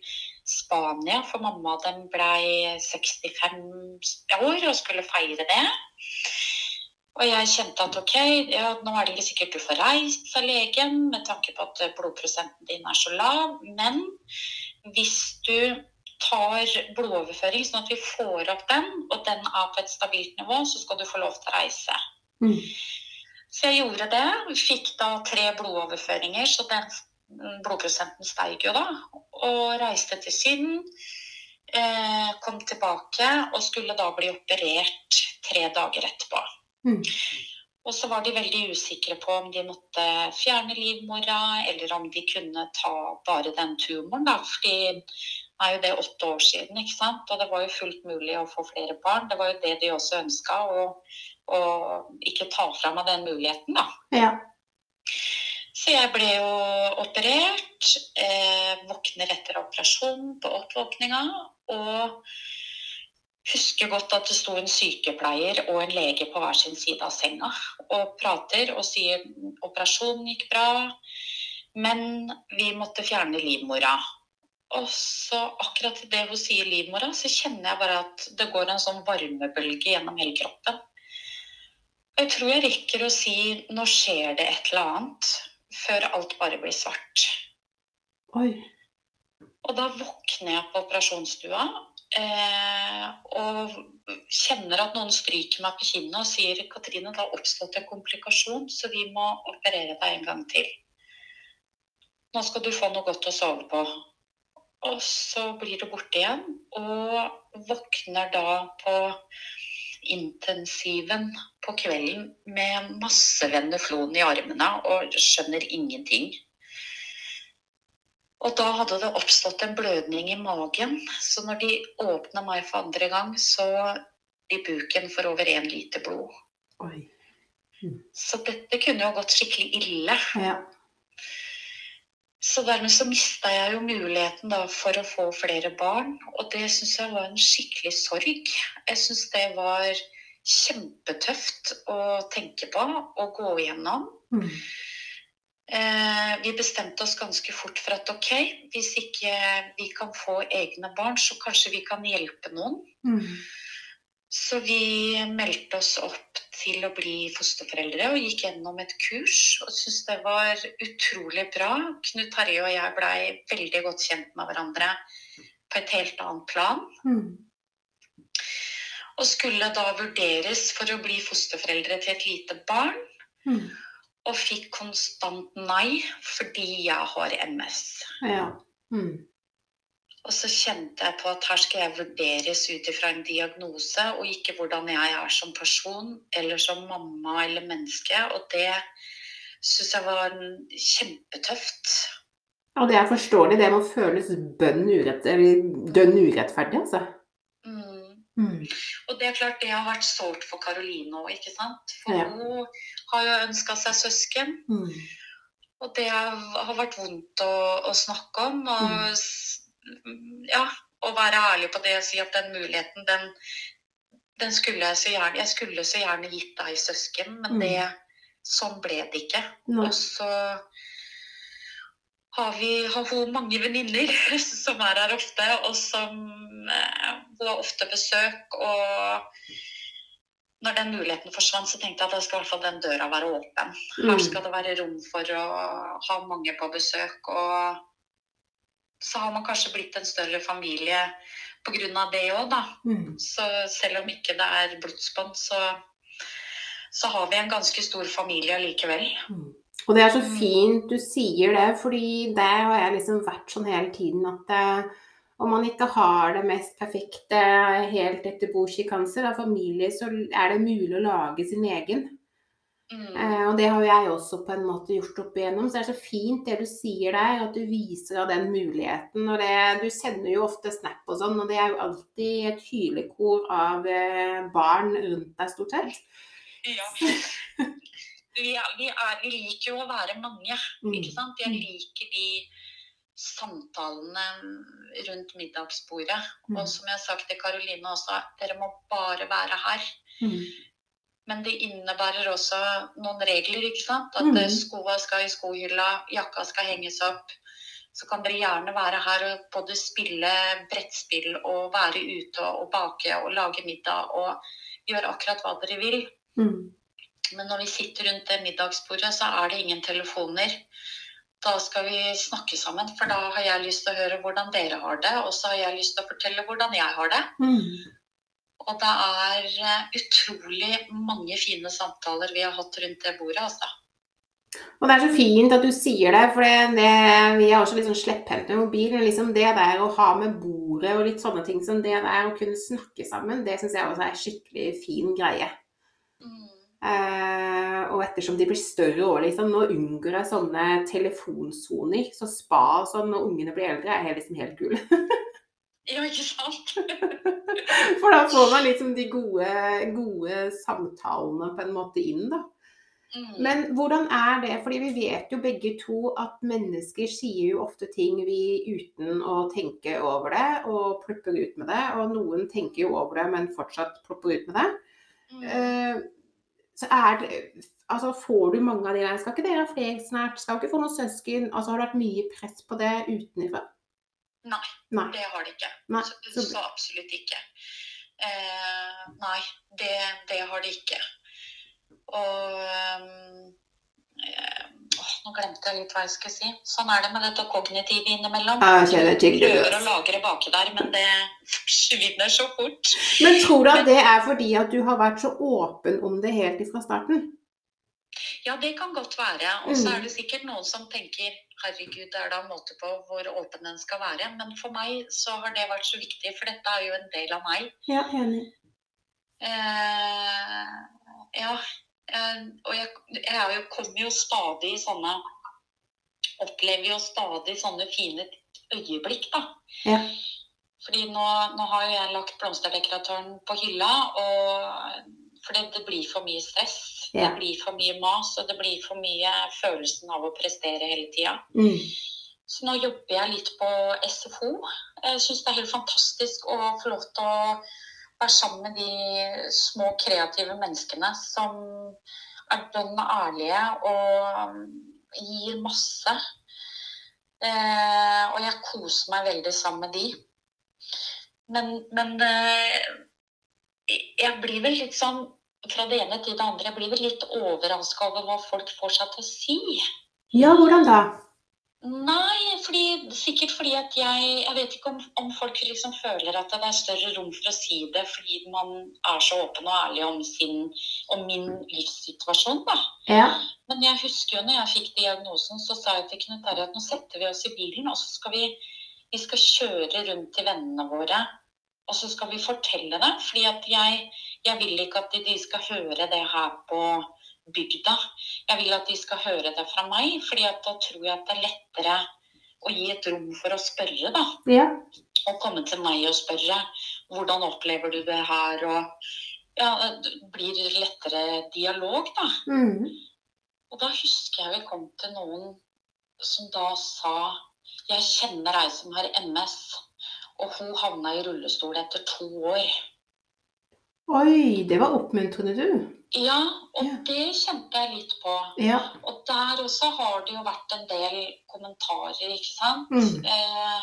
Spania, for mamma den blei 65 år og skulle feire det. Og jeg kjente at ok, ja, nå er det ikke sikkert du får reist, sa legen, med tanke på at blodprosenten din er så lav. Men hvis du tar blodoverføring, sånn at vi får opp den, og den er på et stabilt nivå, så skal du få lov til å reise. Mm. Så jeg gjorde det. Fikk da tre blodoverføringer, så den blodprosenten steig jo da. Og reiste til Syden. Eh, kom tilbake og skulle da bli operert tre dager etterpå. Mm. Og så var de veldig usikre på om de måtte fjerne livmora, eller om de kunne ta bare den tumoren, da. Fordi er jo det åtte år siden, ikke sant. Og det var jo fullt mulig å få flere barn. Det var jo det de også ønska, å ikke ta fra meg den muligheten, da. Ja. Så jeg ble jo operert, eh, våkner etter operasjon på oppvåkninga, og husker godt at det sto en sykepleier og en lege på hver sin side av senga og prater og sier operasjonen gikk bra, men vi måtte fjerne livmora. Og så akkurat det hun sier livmora, så kjenner jeg bare at det går en sånn varmebølge gjennom hele kroppen. Jeg tror jeg rekker å si 'nå skjer det et eller annet', før alt bare blir svart. Oi. Og da våkner jeg på operasjonsstua eh, og kjenner at noen stryker meg på kinnet og sier 'Katrine, det har oppstått en komplikasjon, så vi må operere deg en gang til'. Nå skal du få noe godt å sove på. Og så blir det borte igjen, og våkner da på intensiven på kvelden med masse veneflon i armene og skjønner ingenting. Og da hadde det oppstått en blødning i magen, så når de åpna meg for andre gang, så i buken for over én liter blod. Oi. Så dette kunne jo gått skikkelig ille. Ja. Så dermed så mista jeg jo muligheten da for å få flere barn, og det syns jeg var en skikkelig sorg. Jeg syns det var kjempetøft å tenke på og gå igjennom. Mm. Eh, vi bestemte oss ganske fort for at ok, hvis ikke vi kan få egne barn, så kanskje vi kan hjelpe noen. Mm. Så vi meldte oss opp til å bli fosterforeldre og gikk gjennom et kurs. Og syntes det var utrolig bra. Knut Terje og jeg blei veldig godt kjent med hverandre på et helt annet plan. Mm. Og skulle da vurderes for å bli fosterforeldre til et lite barn. Mm. Og fikk konstant nei fordi jeg har MS. Ja. Mm. Og så kjente jeg på at her skal jeg vurderes ut ifra en diagnose, og ikke hvordan jeg er som person eller som mamma eller menneske. Og det syns jeg var kjempetøft. Ja, det er forståelig. Det må føles bønn urett, dønn urettferdig, altså. Mm. Mm. Og det er klart det har vært sårt for Karoline òg, ikke sant. For Ja. hun har jo ønska seg søsken. Mm. Og det har vært vondt å, å snakke om. Og Mm. Ja, å være ærlig på det og si at den muligheten, den, den skulle jeg så gjerne Jeg skulle så gjerne gitt deg søsken, men Mm. det sånn ble det ikke. No. Og så har, vi, har hun mange venninner [LAUGHS] som er her ofte, og som eh, Hun har ofte besøk. Og når den muligheten forsvant, så tenkte jeg at da skal i hvert fall den døra være åpen. Her Mm. skal det være rom for å ha mange på besøk. Og så har man kanskje blitt en større familie pga. det òg, da. Mm. Så selv om ikke det er blodsbånd, så, så har vi en ganske stor familie allikevel. Mm. Og det er så fint du sier det, fordi det har jeg liksom vært sånn hele tiden at eh, om man ikke har det mest perfekte helt etter Boshi cancer av familie, så er det mulig å lage sin egen. Mm. Eh, og det har jo jeg også på en måte gjort opp igjennom. Så det er så fint det du sier der, at du viser av den muligheten. Og det, du sender jo ofte snap og sånn, og det er jo alltid et hylekor av eh, barn rundt deg, stort sett. [LAUGHS] Ja. Vi, er, vi, er, vi liker jo å være mange, Mm. ikke sant? Jeg liker de samtalene rundt middagsbordet. Mm. Og som jeg har sagt til Karoline også, dere må bare være her. Mm. Men det innebærer også noen regler, ikke sant? At Mm. skoa skal i skohylla, jakka skal henges opp. Så kan dere gjerne være her og både spille brettspill og være ute og bake og lage middag og gjøre akkurat hva dere vil. Mm. Men når vi sitter rundt det middagsbordet, så er det ingen telefoner. Da skal vi snakke sammen, for da har jeg lyst til å høre hvordan dere har det. Og så har jeg lyst til å fortelle hvordan jeg har det. Mm. Og det er eh, utrolig mange fine samtaler vi har hatt rundt det bordet, altså. Og det er så fint at du sier det, for det, det, vi er også litt sånn slepphendte med mobil. Men liksom det der å ha med bordet og litt sånne ting som det der, å kunne snakke sammen, det syns jeg også er en skikkelig fin greie. Mm. Eh, og ettersom de blir større òg, liksom, nå unngår jeg sånne telefonsoner. Så spa og sånn når ungene blir eldre, er liksom helt kul. [LAUGHS] Ja, ikke sant? [LAUGHS] For da får man liksom de gode, gode samtalene på en måte inn, da. Mm. Men hvordan er det? Fordi vi vet jo begge to at mennesker sier jo ofte ting vi uten å tenke over det, og plukker ut med det. Og noen tenker jo over det, men fortsatt plopper ut med det. Mm. Uh, så er det Altså, får du mange av de der Skal ikke dere ha flere snart? Skal ikke få noen søsken? Altså, har det vært mye press på det utenfra? Nei. Nei. Det har det ikke. Nei. Så, Så, absolutt ikke. Eh, nei, det, det har det ikke. Og eh, åh, Nå glemte jeg litt hva jeg skulle si. Sånn er det med dette kognitive innimellom. jeg prøver å lagre baki der, men det forsvinner så fort. Men tror du at det er fordi at du har vært så åpen om det helt fra starten? Ja, det kan godt være. Og så Mm. er det sikkert noen som tenker herregud, det er da en måte på hvor åpen den skal være. Men for meg så har det vært så viktig, for dette er jo en del av meg. Ja, enig. Eh, ja. Eh, og jeg, jeg jo, kommer jo stadig i sånne Opplever jo stadig sånne fine øyeblikk, da. Ja. Fordi nå, nå har jo jeg lagt blomsterdekoratøren på hylla, og fordi det blir for mye stress. Ja. Det blir for mye mas, og det blir for mye følelsen av å prestere hele tida. Mm. Så nå jobber jeg litt på SFO. Jeg syns det er helt fantastisk å få lov til å være sammen med de små kreative menneskene som er dønn ærlige og gir masse. Eh, og jeg koser meg veldig sammen med de. Men, men eh, jeg blir vel litt sånn fra det ene til det andre. Jeg blir vel litt overraska over hva folk får seg til å si. Ja, hvordan da? Nei, fordi, sikkert fordi at jeg Jeg vet ikke om, om folk liksom føler at det er større rom for å si det fordi man er så åpen og ærlig om, sin, om min livssituasjon, da. Ja. Men jeg husker jo når jeg fikk diagnosen, så sa jeg til Knut Terje at nå setter vi oss i bilen, og så skal vi, vi skal kjøre rundt til vennene våre. Og så skal vi fortelle det. fordi jeg, jeg vil ikke at de, skal høre det her på bygda. Jeg vil at de skal høre det fra meg, fordi da tror jeg at det er lettere å gi et rom for å spørre, da. Ja. Og komme til meg og spørre hvordan opplever du det her, og ja, det blir lettere dialog, da. Mm. Og da husker jeg vi kom til noen som da sa Jeg kjenner ei som har MS, og hun havna i rullestol etter to år. Oi, det var oppmuntrende, du. Ja, og Ja. det kjente jeg litt på. Ja. Og der også har det jo vært en del kommentarer, ikke sant. Mm. Eh,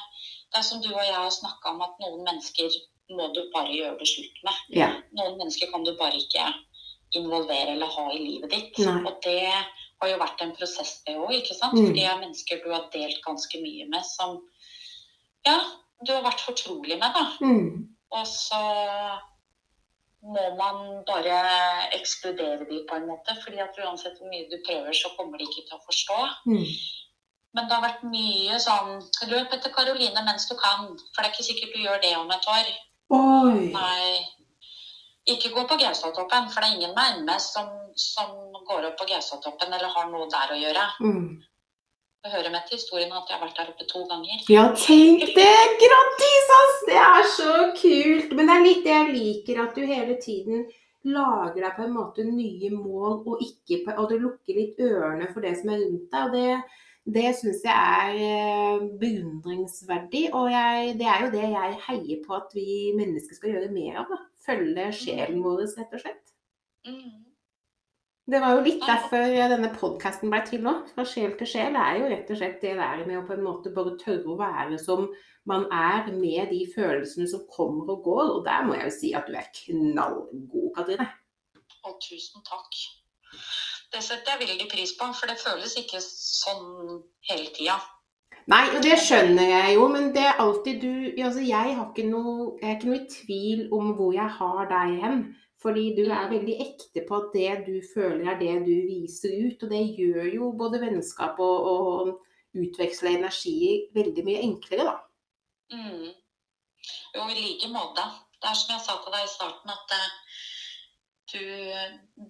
det er som du og jeg har snakka om, at noen mennesker må du bare gjøre det slutt med. Ja. Noen mennesker kan du bare ikke involvere eller ha i livet ditt. Nei. Og det har jo vært en prosess, det òg, ikke sant. Mm. For det er mennesker du har delt ganske mye med, som ja, du har vært fortrolig med, da. Mm. Og så må man bare ekskludere de på en måte. fordi at uansett hvor mye du prøver, så kommer de ikke til å forstå. Mm. Men det har vært mye sånn Løp etter Karoline mens du kan, for det er ikke sikkert du gjør det om et år. Oi. Nei. Ikke gå på Gaustatoppen, for det er ingen med MS som, som går opp på Gaustatoppen eller har noe der å gjøre. Mm. Det hører med til historien at jeg har vært der oppe to ganger. Ja, tenk det! Grattis, ass! Det er så kult! Men det er litt det jeg liker, at du hele tiden lager deg på en måte nye mål, og, ikke og du lukker litt ørene for det som er rundt deg. og det det syns jeg er eh, beundringsverdig, og jeg, det er jo det jeg heier på at vi mennesker skal gjøre mer av. Da. Følge sjelen vår, rett og slett. Mm. Det var jo litt derfor denne podkasten ble til òg. Fra sjel til sjel er jo rett og slett det der med å på en måte bare tørre å være som man er med de følelsene som kommer og går. Og der må jeg jo si at du er knallgod, Katrine. Og tusen takk. Det setter jeg veldig pris på, for det føles ikke sånn hele tida. Nei, og det skjønner jeg jo, men det er alltid du Altså, jeg har ikke noe Jeg er ikke noe i tvil om hvor jeg har deg hen. Fordi du er veldig ekte på at det du føler er det du viser ut. Og det gjør jo både vennskap og, og utveksle energi veldig mye enklere, da. Mm. Jo, i like måte. Det er som jeg sa til deg i starten, at eh, du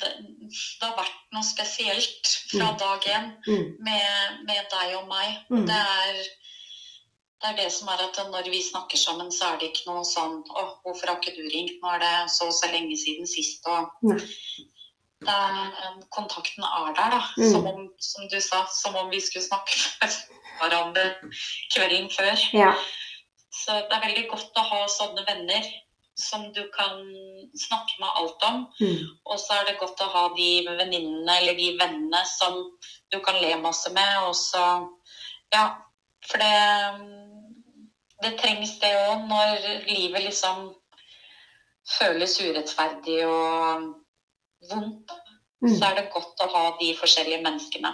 det, det har vært noe spesielt fra Mm. dag én Mm. med, med deg og meg. Mm. Det, er, det er det som er at når vi snakker sammen, så er det ikke noe sånn Å, hvorfor har ikke du ringt? Nå er det så og så lenge siden sist. Og Nei. er, kontakten er der, da. Mm. Som om, som du sa, som om vi skulle snakke med hverandre kvelden før. Ja. Så det er veldig godt å ha sånne venner som du kan snakke med alt om. Mm. Og så er det godt å ha de venninnene eller de vennene som du kan le masse med. Og så Ja, for det Det trengs det òg når livet liksom føles urettferdig og vondt. Mm. Så er det godt å ha de forskjellige menneskene.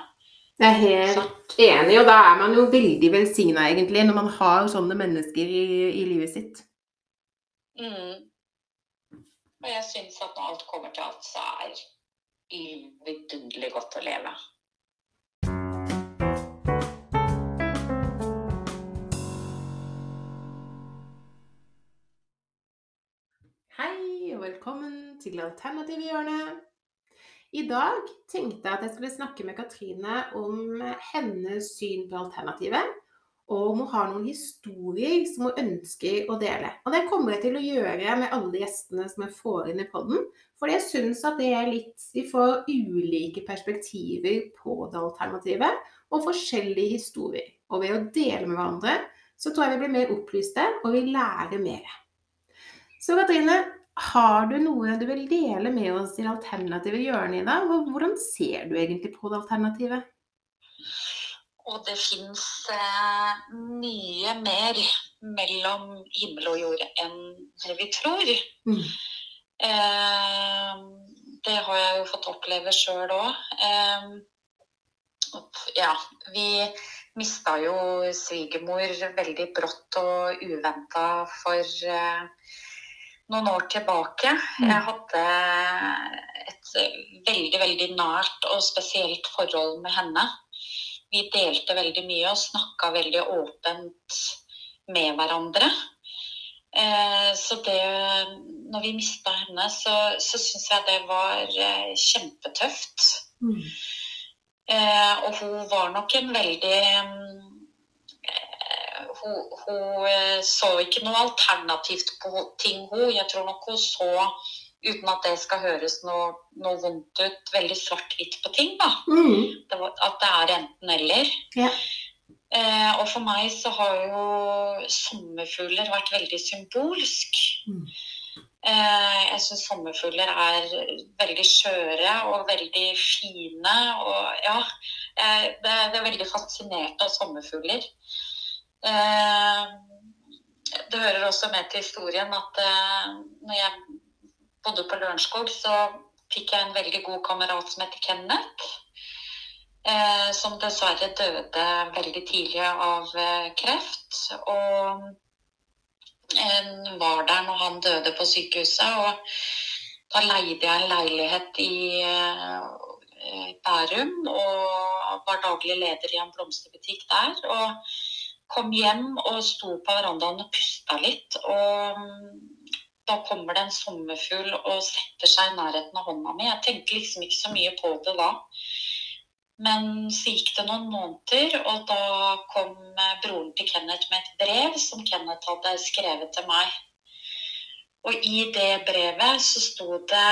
Jeg er helt enig, og da er man jo veldig velsigna, egentlig, når man har sånne mennesker i, i livet sitt. Mm. Og jeg syns at når alt kommer til alt, så er vidunderlig godt å leve. Velkommen til Alternative hjørne. I dag tenkte jeg at jeg skulle snakke med Katrine om hennes syn på alternativet, og om hun har noen historier som hun ønsker å dele. Og det kommer jeg til å gjøre med alle gjestene som jeg får inn i podden, fordi jeg syns at det er litt Vi får ulike perspektiver på det alternativet, og forskjellige historier. Og ved å dele med hverandre, så tror jeg vi blir mer opplyste, og vi lærer mer. Så Katrine, har du noe du vil dele med oss i det alternative hjørnet i dag? Og hvordan ser du egentlig på det alternativet? Og det fins eh, mye mer mellom himmel og jord enn det vi tror. Mm. Eh, det har jeg jo fått oppleve sjøl òg. Eh, ja, vi mista jo svigermor veldig brått og uventa for eh, noen år tilbake. Jeg hadde et veldig, veldig nært og spesielt forhold med henne. Vi delte veldig mye og snakka veldig åpent med hverandre. Eh, så det Når vi mista henne, så, så syns jeg det var eh, kjempetøft. Mm. Eh, og hun var nok en veldig hun, hun, så ikke noe alternativt på ting, hun. Jeg tror nok hun så, uten at det skal høres noe, noe vondt ut, veldig svart-hvitt på ting. da. Mm. Det var, at det er enten-eller. Ja. Eh, og for meg så har jo sommerfugler vært veldig symbolsk. Mm. Eh, jeg syns sommerfugler er veldig skjøre og veldig fine. Og ja, eh, det, det er veldig fascinert av sommerfugler. Eh, det hører også med til historien at eh, når jeg bodde på Lørenskog, så fikk jeg en veldig god kamerat som heter Kenneth. Eh, som dessverre døde veldig tidlig av kreft. Og en var der når han døde på sykehuset. Og da leide jeg en leilighet i Bærum og var daglig leder i en blomsterbutikk der. Og kom hjem og sto på verandaen og pusta litt. Og mm, da kommer det en sommerfugl og setter seg i nærheten av hånda mi. Jeg tenkte liksom ikke så mye på det da. Men så gikk det noen måneder, og da kom eh, broren til Kenneth med et brev som Kenneth hadde skrevet til meg. Og i det brevet så sto det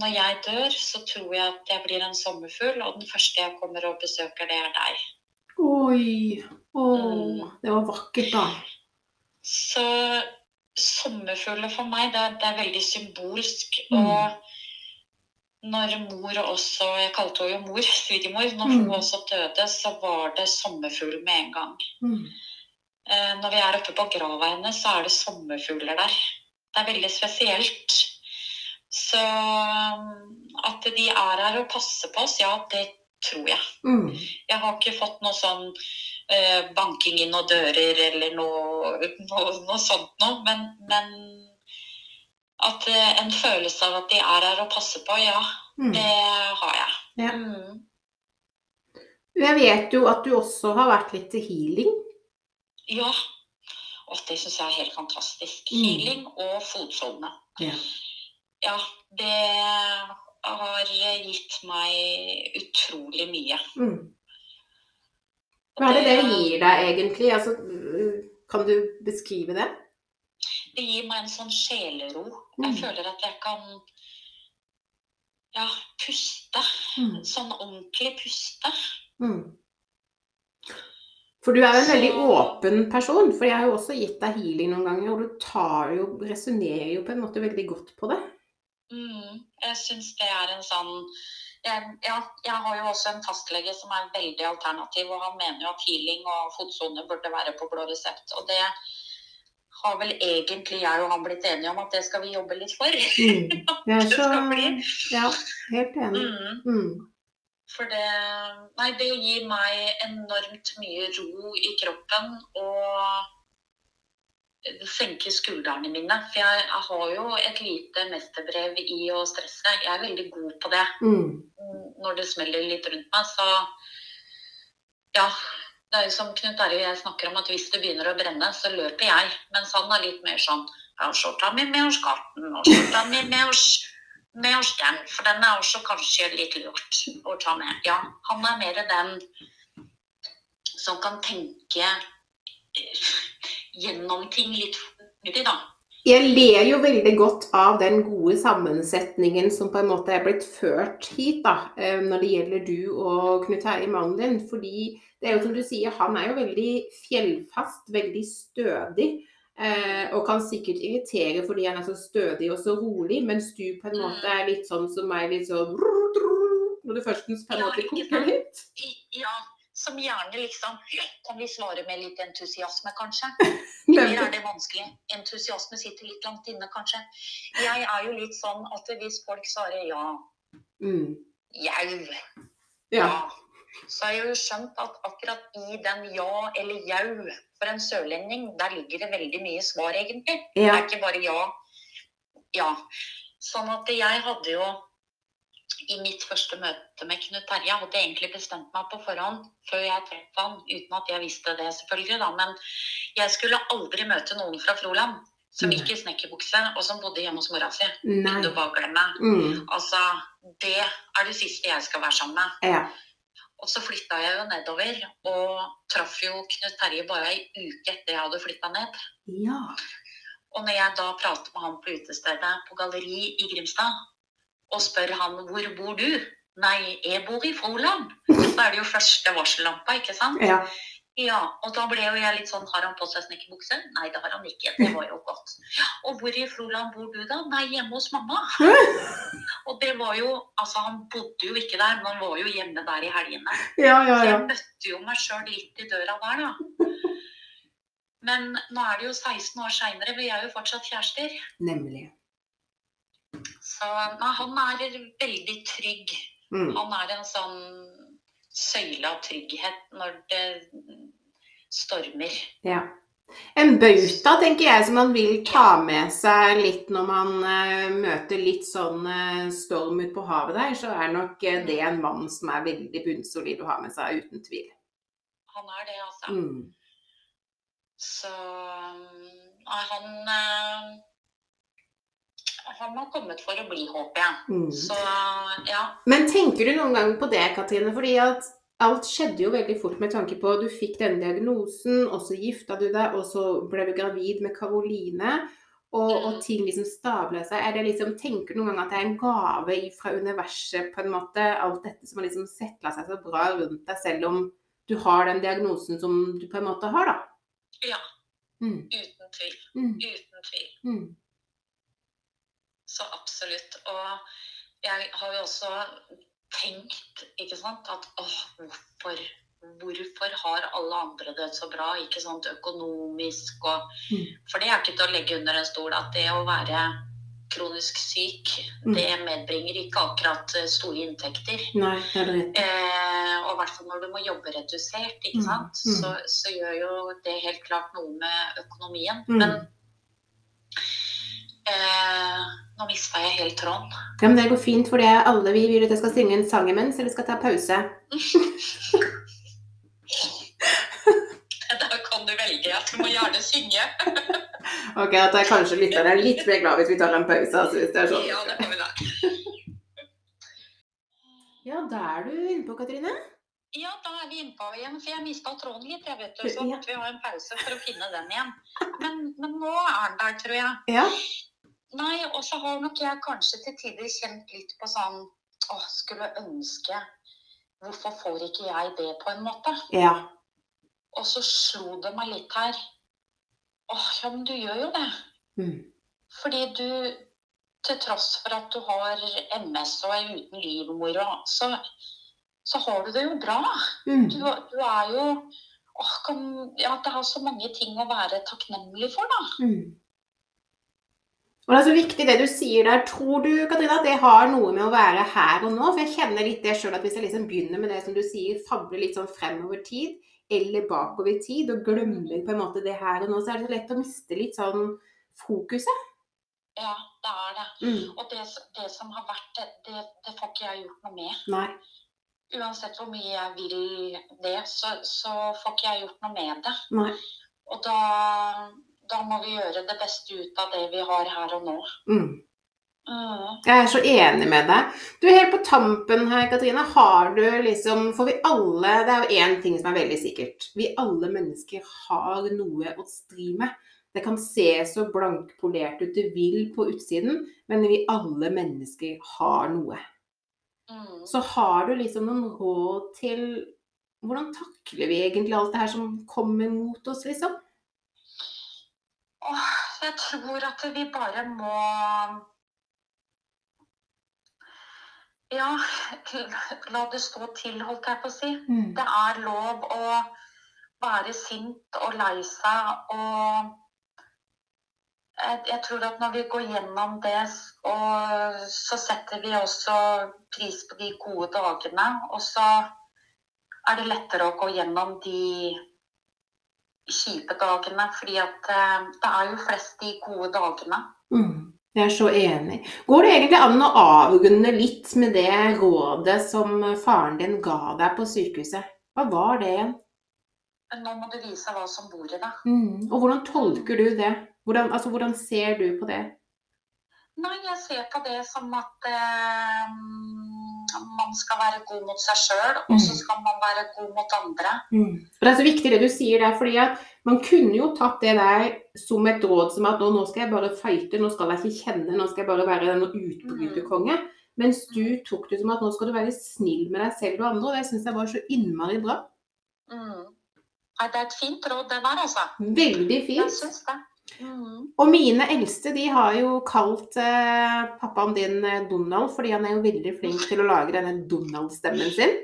når jeg dør, så tror jeg at jeg blir en sommerfugl, og den første jeg kommer og besøker, det er deg. Oi. Å, det var vakkert, da. Så sommerfugler for meg, det, det, er veldig symbolsk. Mm. Og når mor også Jeg kalte henne jo mor, [LAUGHS] svigermor. Når Mm. hun også døde, så var det sommerfugl med en gang. Mm. Eh, når vi er oppe på grava hennes, så er det sommerfugler der. Det er veldig spesielt. Så at de er her og passer på oss, ja, det tror jeg. Mm. Jeg har ikke fått noe sånn banking inn noen dører eller noe, noe, noe sånt noe. Men, men at eh, en følelse av at de er her og passer på, ja, Mm. det har jeg. Ja. Mm. Jeg vet jo at du også har vært litt til healing. Ja. Og det syns jeg er helt fantastisk. Mm. Healing og fotsone. Ja. Ja, det har gitt meg utrolig mye. Mm. Hva er det det gir deg egentlig? Altså, kan du beskrive det? Det gir meg en sånn sjelero. Mm. Jeg føler at jeg kan ja, puste. Mm. Sånn ordentlig puste. Mm. For du er jo en veldig åpen person, for jeg har jo også gitt deg healing noen ganger, og du tar jo, resonnerer jo på en måte veldig godt på det. Mm, jeg syns det er en sånn jeg, ja, jeg har jo også en fastlege som er veldig alternativ, og han mener jo at healing og fotsone burde være på blå resept. Og det har vel egentlig jeg og han blitt enige om at det skal vi jobbe litt for. Mm. [LAUGHS] Jeg er Det så. Ja, helt enig. Mm, Mm. for det Nei, det gir meg enormt mye ro i kroppen og senke skuldrene mine. For jeg, jeg har jo et lite mesterbrev i å stresse. Jeg er veldig god på det. Mm. Når det smeller litt rundt meg, så Ja. Det er jo som Knut Terje jeg snakker om, at hvis det begynner å brenne, så løper jeg. Mens han er litt mer sånn Ja, skjorta mi med oss garten, og skjorta mi med oss med oss den, for den er også kanskje litt lurt å ta med. Ja, han er mer den som kan tenke gjennom ting litt fortere, da. Jeg ler jo veldig godt av den gode sammensetningen som på en måte er blitt ført hit, da, eh, når det gjelder du og Knut Terje din, Fordi det er jo som du sier, han er jo veldig fjellfast, veldig stødig. Eh, og kan sikkert irritere fordi han er så stødig og så rolig, mens du på en måte er litt sånn som meg, litt sånn Når du førstens på en måte koker litt. Ja, som gjerne liksom Kan vi svare med litt entusiasme, kanskje? [LAUGHS] Eller er det vanskelig? Entusiasme sitter litt langt inne, kanskje. Jeg er jo litt sånn at hvis folk svarer ja, Mm. jau, Ja. ja, så har jeg jo skjønt at akkurat i den ja eller jau for en sørlending, der ligger det veldig mye svar, egentlig. Det er ikke bare ja. Ja. Sånn at jeg hadde jo i mitt første møte med Knut Terje hadde jeg egentlig bestemt meg på forhånd før jeg traff han, uten at jeg visste det selvfølgelig, da. Men jeg skulle aldri møte noen fra Froland som gikk i snekkerbukse og som bodde hjemme hos mora si. Nei. Du bare glemme. Mm. Altså, det er det siste jeg skal være sammen med. Ja. Og så flytta jeg jo nedover, og traff jo Knut Terje bare ei uke etter jeg hadde flytta ned. ja. Og når jeg da prater med han på utestedet på Galleri i Grimstad, og spør han hvor bor du? Nei, jeg bor i Froland. Da er det jo første varsellampa, ikke sant? Ja. Ja, og da ble jo jeg litt sånn Har han på seg snekkerbukse? Nei, det har han ikke. Det var jo godt. Og hvor i Froland bor du da? Nei, hjemme hos mamma. [LAUGHS] Og det var jo Altså, han bodde jo ikke der, men han var jo hjemme der i helgene. Ja, ja, Så jeg møtte jo meg sjøl litt i døra der, da. Men nå er det jo 16 år seinere, vi er jo fortsatt kjærester. Nemlig. Så nei, han er veldig trygg. Mm. Han er en sånn søyle av trygghet når det stormer. Ja. En bauta, tenker jeg, som man vil ta med seg litt når man uh, møter litt sånn uh, storm ute på havet der, så er nok uh, det en mann som er veldig bunnsolid å ha med seg, uten tvil. Han er det, altså. Mm. Så nei, han Han har kommet for å bli, håper jeg. Mm. Så ja. Men tenker du noen gang på det, Katrine? Fordi at alt skjedde jo veldig fort med tanke på du fikk denne diagnosen, og så gifta du deg, og så ble du gravid med Karoline. Og, og ting liksom stabler seg. Er det liksom, tenker du noen gang at det er en gave fra universet, på en måte? Alt dette som har liksom setla seg så bra rundt deg, selv om du har den diagnosen som du på en måte har, da? Ja. Mm, Uten tvil. mm, Uten tvil. mm. Så absolutt. Og jeg har jo også tenkt, ikke sant, at åh, hvorfor Hvorfor har alle andre det så bra, ikke sant, økonomisk og Mm. For det er ikke til å legge under en stol at det å være kronisk syk, Mm. det medbringer ikke akkurat eh, store inntekter. Nei, det det Eh, og i hvert fall når du må jobbe redusert, ikke Mm, sant, mm. Så, så gjør jo det helt klart noe med økonomien. Mm. Men eh, nå mista jeg helt tråden. Ja, men det går fint, for alle vi vil at jeg skal synge en sang imens, eller skal ta pause. Da kan du velge at du må gjerne synge. Ok, at jeg kanskje lytterne er litt mer glad hvis vi tar en pause. Altså, hvis det er sånn. Ja, det kan vi da. Ja, da er du inne på, Katrine. Ja, da er vi innpå igjen, for jeg mista tråden litt. jeg vet du, Så måtte vi ha en pause for å finne den igjen. Men, men nå er den der, tror jeg. Ja. Nei, og så har nok jeg kanskje til tider kjent litt på sånn Å, skulle ønske Hvorfor får ikke jeg det, på en måte? Ja. Og så slo det meg litt her. Åh, ja, men du gjør jo det. Mm. Fordi du, til tross for at du har MS og er uten livmor, så, så har du det jo bra. Mm. Du, du er jo åh, kan, ja, Det har så mange ting å være takknemlig for, da. Mm. Og det er så viktig det du sier der. Tror du Katrine, at det har noe med å være her og nå? For jeg kjenner litt det sjøl, at hvis jeg liksom begynner med det som du sier, fabler litt sånn fremover tid eller bakover i tid, og glemmer på en måte det her og nå, så er det så lett å miste litt sånn fokuset. Ja, det er det. Mm. Og det, det som har vært, det, det, det får ikke jeg gjort noe med. Nei. Uansett hvor mye jeg vil det, så, så får ikke jeg gjort noe med det. Nei. Og da, da må vi gjøre det beste ut av det vi har her og nå. Mm. Mm. Jeg er så enig med deg. Du, Helt på tampen her, Katrine, har du liksom For vi alle Det er jo én ting som er veldig sikkert. Vi alle mennesker har noe å stri med. Det kan se så blankpolert ut du vil på utsiden, men vi alle mennesker har noe. Mm. Så har du liksom noen råd til hvordan takler vi egentlig alt det her som kommer mot oss, liksom? Åh, jeg tror at vi bare må Ja, la det stå til, holdt jeg på å si. Det er lov å være sint og lei seg og jeg, tror at når vi går gjennom det, og så setter vi også pris på de gode dagene. Og så er det lettere å gå gjennom de kjipe dagene, fordi at eh, det er jo flest de gode dagene. Mm. Jeg er så enig. Går det egentlig an å avrunde litt med det rådet som faren din ga deg på sykehuset? Hva var det igjen? Nå må du vise hva som bor i deg. Mm. Og hvordan tolker du det? Hvordan, altså, hvordan ser du på det? Nei, jeg ser på det som at eh, man skal være god mot seg sjøl, og så Mm. skal man være god mot andre. Og Det er så viktig det du sier der, fordi at man kunne jo tatt det der som et råd som at nå, nå skal jeg bare fighte, nå skal jeg ikke kjenne, nå skal jeg bare være den utbryterkonge. Mens du tok det som at nå skal du være snill med deg selv og andre, og det syns jeg var så innmari bra. Mm. Det er et fint råd, det der, altså. Veldig Jeg fint. syns det. Mm. Og mine eldste de har jo kalt eh, pappaen din eh, Donald, fordi han er jo veldig flink til å lage denne Donald-stemmen sin.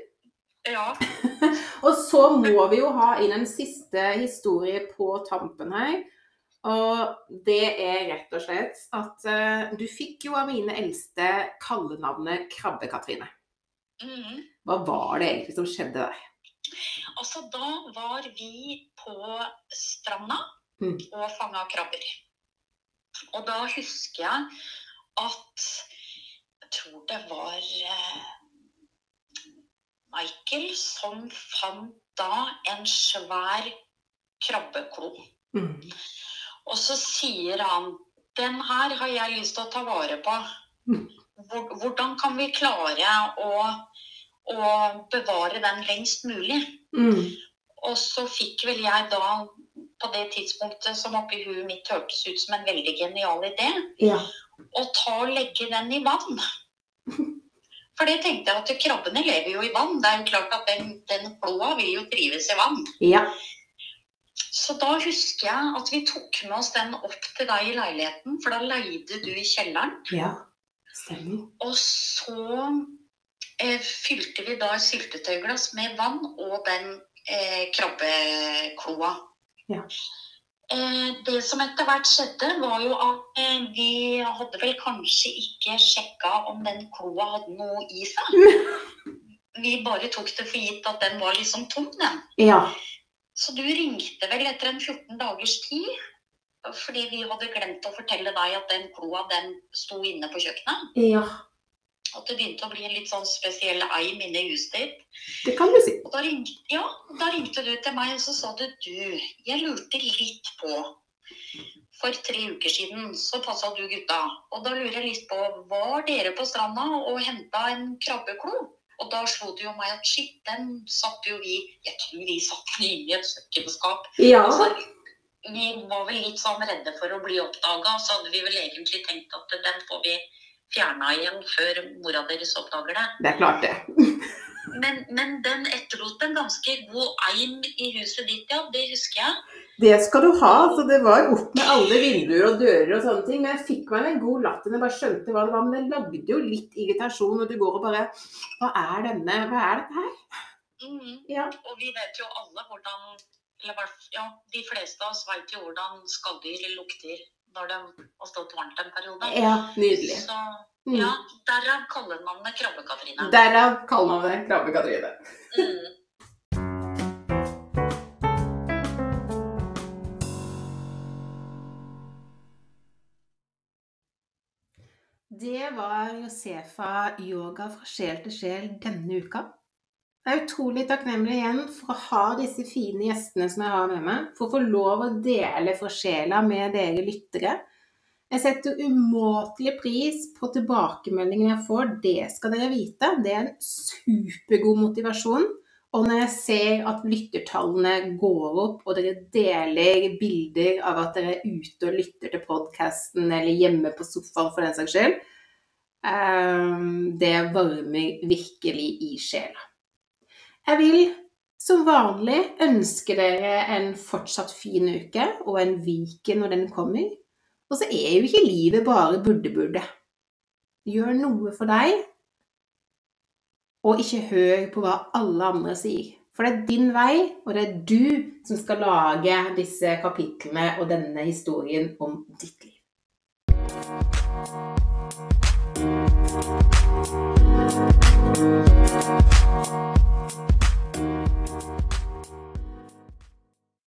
Ja. [LAUGHS] Og så må vi jo ha inn en siste historie på tampen her. Og det er rett og slett at eh, du fikk jo av mine eldste kallenavnet Krabbe-Katrine. Mm. Hva var det egentlig som skjedde der? Altså, da var vi på stranda. Og fanga krabber. Og da husker jeg at Jeg tror det var eh, Michael som fant da en svær krabbeklo. Mm. Og så sier han Den her har jeg lyst til å ta vare på. Mm. Hvordan kan vi klare å, å bevare den lengst mulig? Mm. Og så fikk vel jeg da på det tidspunktet som oppi huet mitt hørtes ut som en veldig genial idé, Ja. å ta og legge den i vann. [LAUGHS] For det tenkte jeg at krabbene lever jo i vann. Det er jo klart at den, den kloa vil jo trives i vann. ja. Så da husker jeg at vi tok med oss den opp til deg i leiligheten, for da leide du i kjelleren. Ja. Stemmer. Og så eh, fylte vi da syltetøyglass med vann og den eh, krabbekloa. Ja. Eh, det som etter hvert skjedde, var jo at eh, vi hadde vel kanskje ikke sjekka om den kloa hadde noe i seg. [LAUGHS] Vi bare tok det for gitt at den var liksom tom, den. Ja. Så du ringte vel etter en 14 dagers tid? Fordi vi hadde glemt å fortelle deg at den kloa den sto inne på kjøkkenet. Ja. At det begynte å bli en litt sånn spesiell eim inne i huset ditt. Det kan du si. Og da ringte, ja, da ringte du til meg og så sa du du, jeg lurte litt på For tre uker siden så passa du gutta. Og da lurer jeg litt på Var dere på stranda og henta en krabbeklo? Og da slo det jo meg at shit, den satt jo vi Jeg tror vi satt den [LAUGHS] inne i et kjøkkenskap. Ja. Vi var vel litt sånn redde for å bli oppdaga, så hadde vi vel egentlig tenkt at den får vi fjerna igjen før mora deres oppdager det. Det er klart, det. [LAUGHS] Men, men den etterlot en ganske god eim i huset ditt, ja. Det husker jeg. Det skal du ha. Så det var opp med alle vinduer og dører og sånne ting. Men jeg fikk meg en god latter når jeg bare skjønte hva det var. Men det lagde jo litt irritasjon når du går og bare Hva er denne? Hva er dette her? Mm. Ja. Og vi vet jo alle hvordan eller ja, De fleste av oss vet jo hvordan skalldyr lukter når det har stått varmt en periode. Ja, nydelig. Så, mm. ja, derav kaller man det Krabbe-Katrine. Derav kaller man det Krabbe-Katrine. Mm. Det var Josefa yoga fra sjel til sjel denne uka. Jeg er utrolig takknemlig igjen for å ha disse fine gjestene som jeg har med meg, for å få lov å dele fra sjela med dere lyttere. Jeg setter umåtelig pris på tilbakemeldingene jeg får, det skal dere vite. Det er en supergod motivasjon. Og når jeg ser at lyttertallene går opp, og dere deler bilder av at dere er ute og lytter til podkasten, eller hjemme på sofaen for den saks skyld, det varmer virkelig i sjela. Jeg vil som vanlig ønske dere en fortsatt fin uke og en Viken når den kommer. Og så er jo ikke livet bare burde-burde. Gjør noe for deg, og ikke hør på hva alle andre sier. For det er din vei, og det er du som skal lage disse kapitlene og denne historien om ditt liv. Thank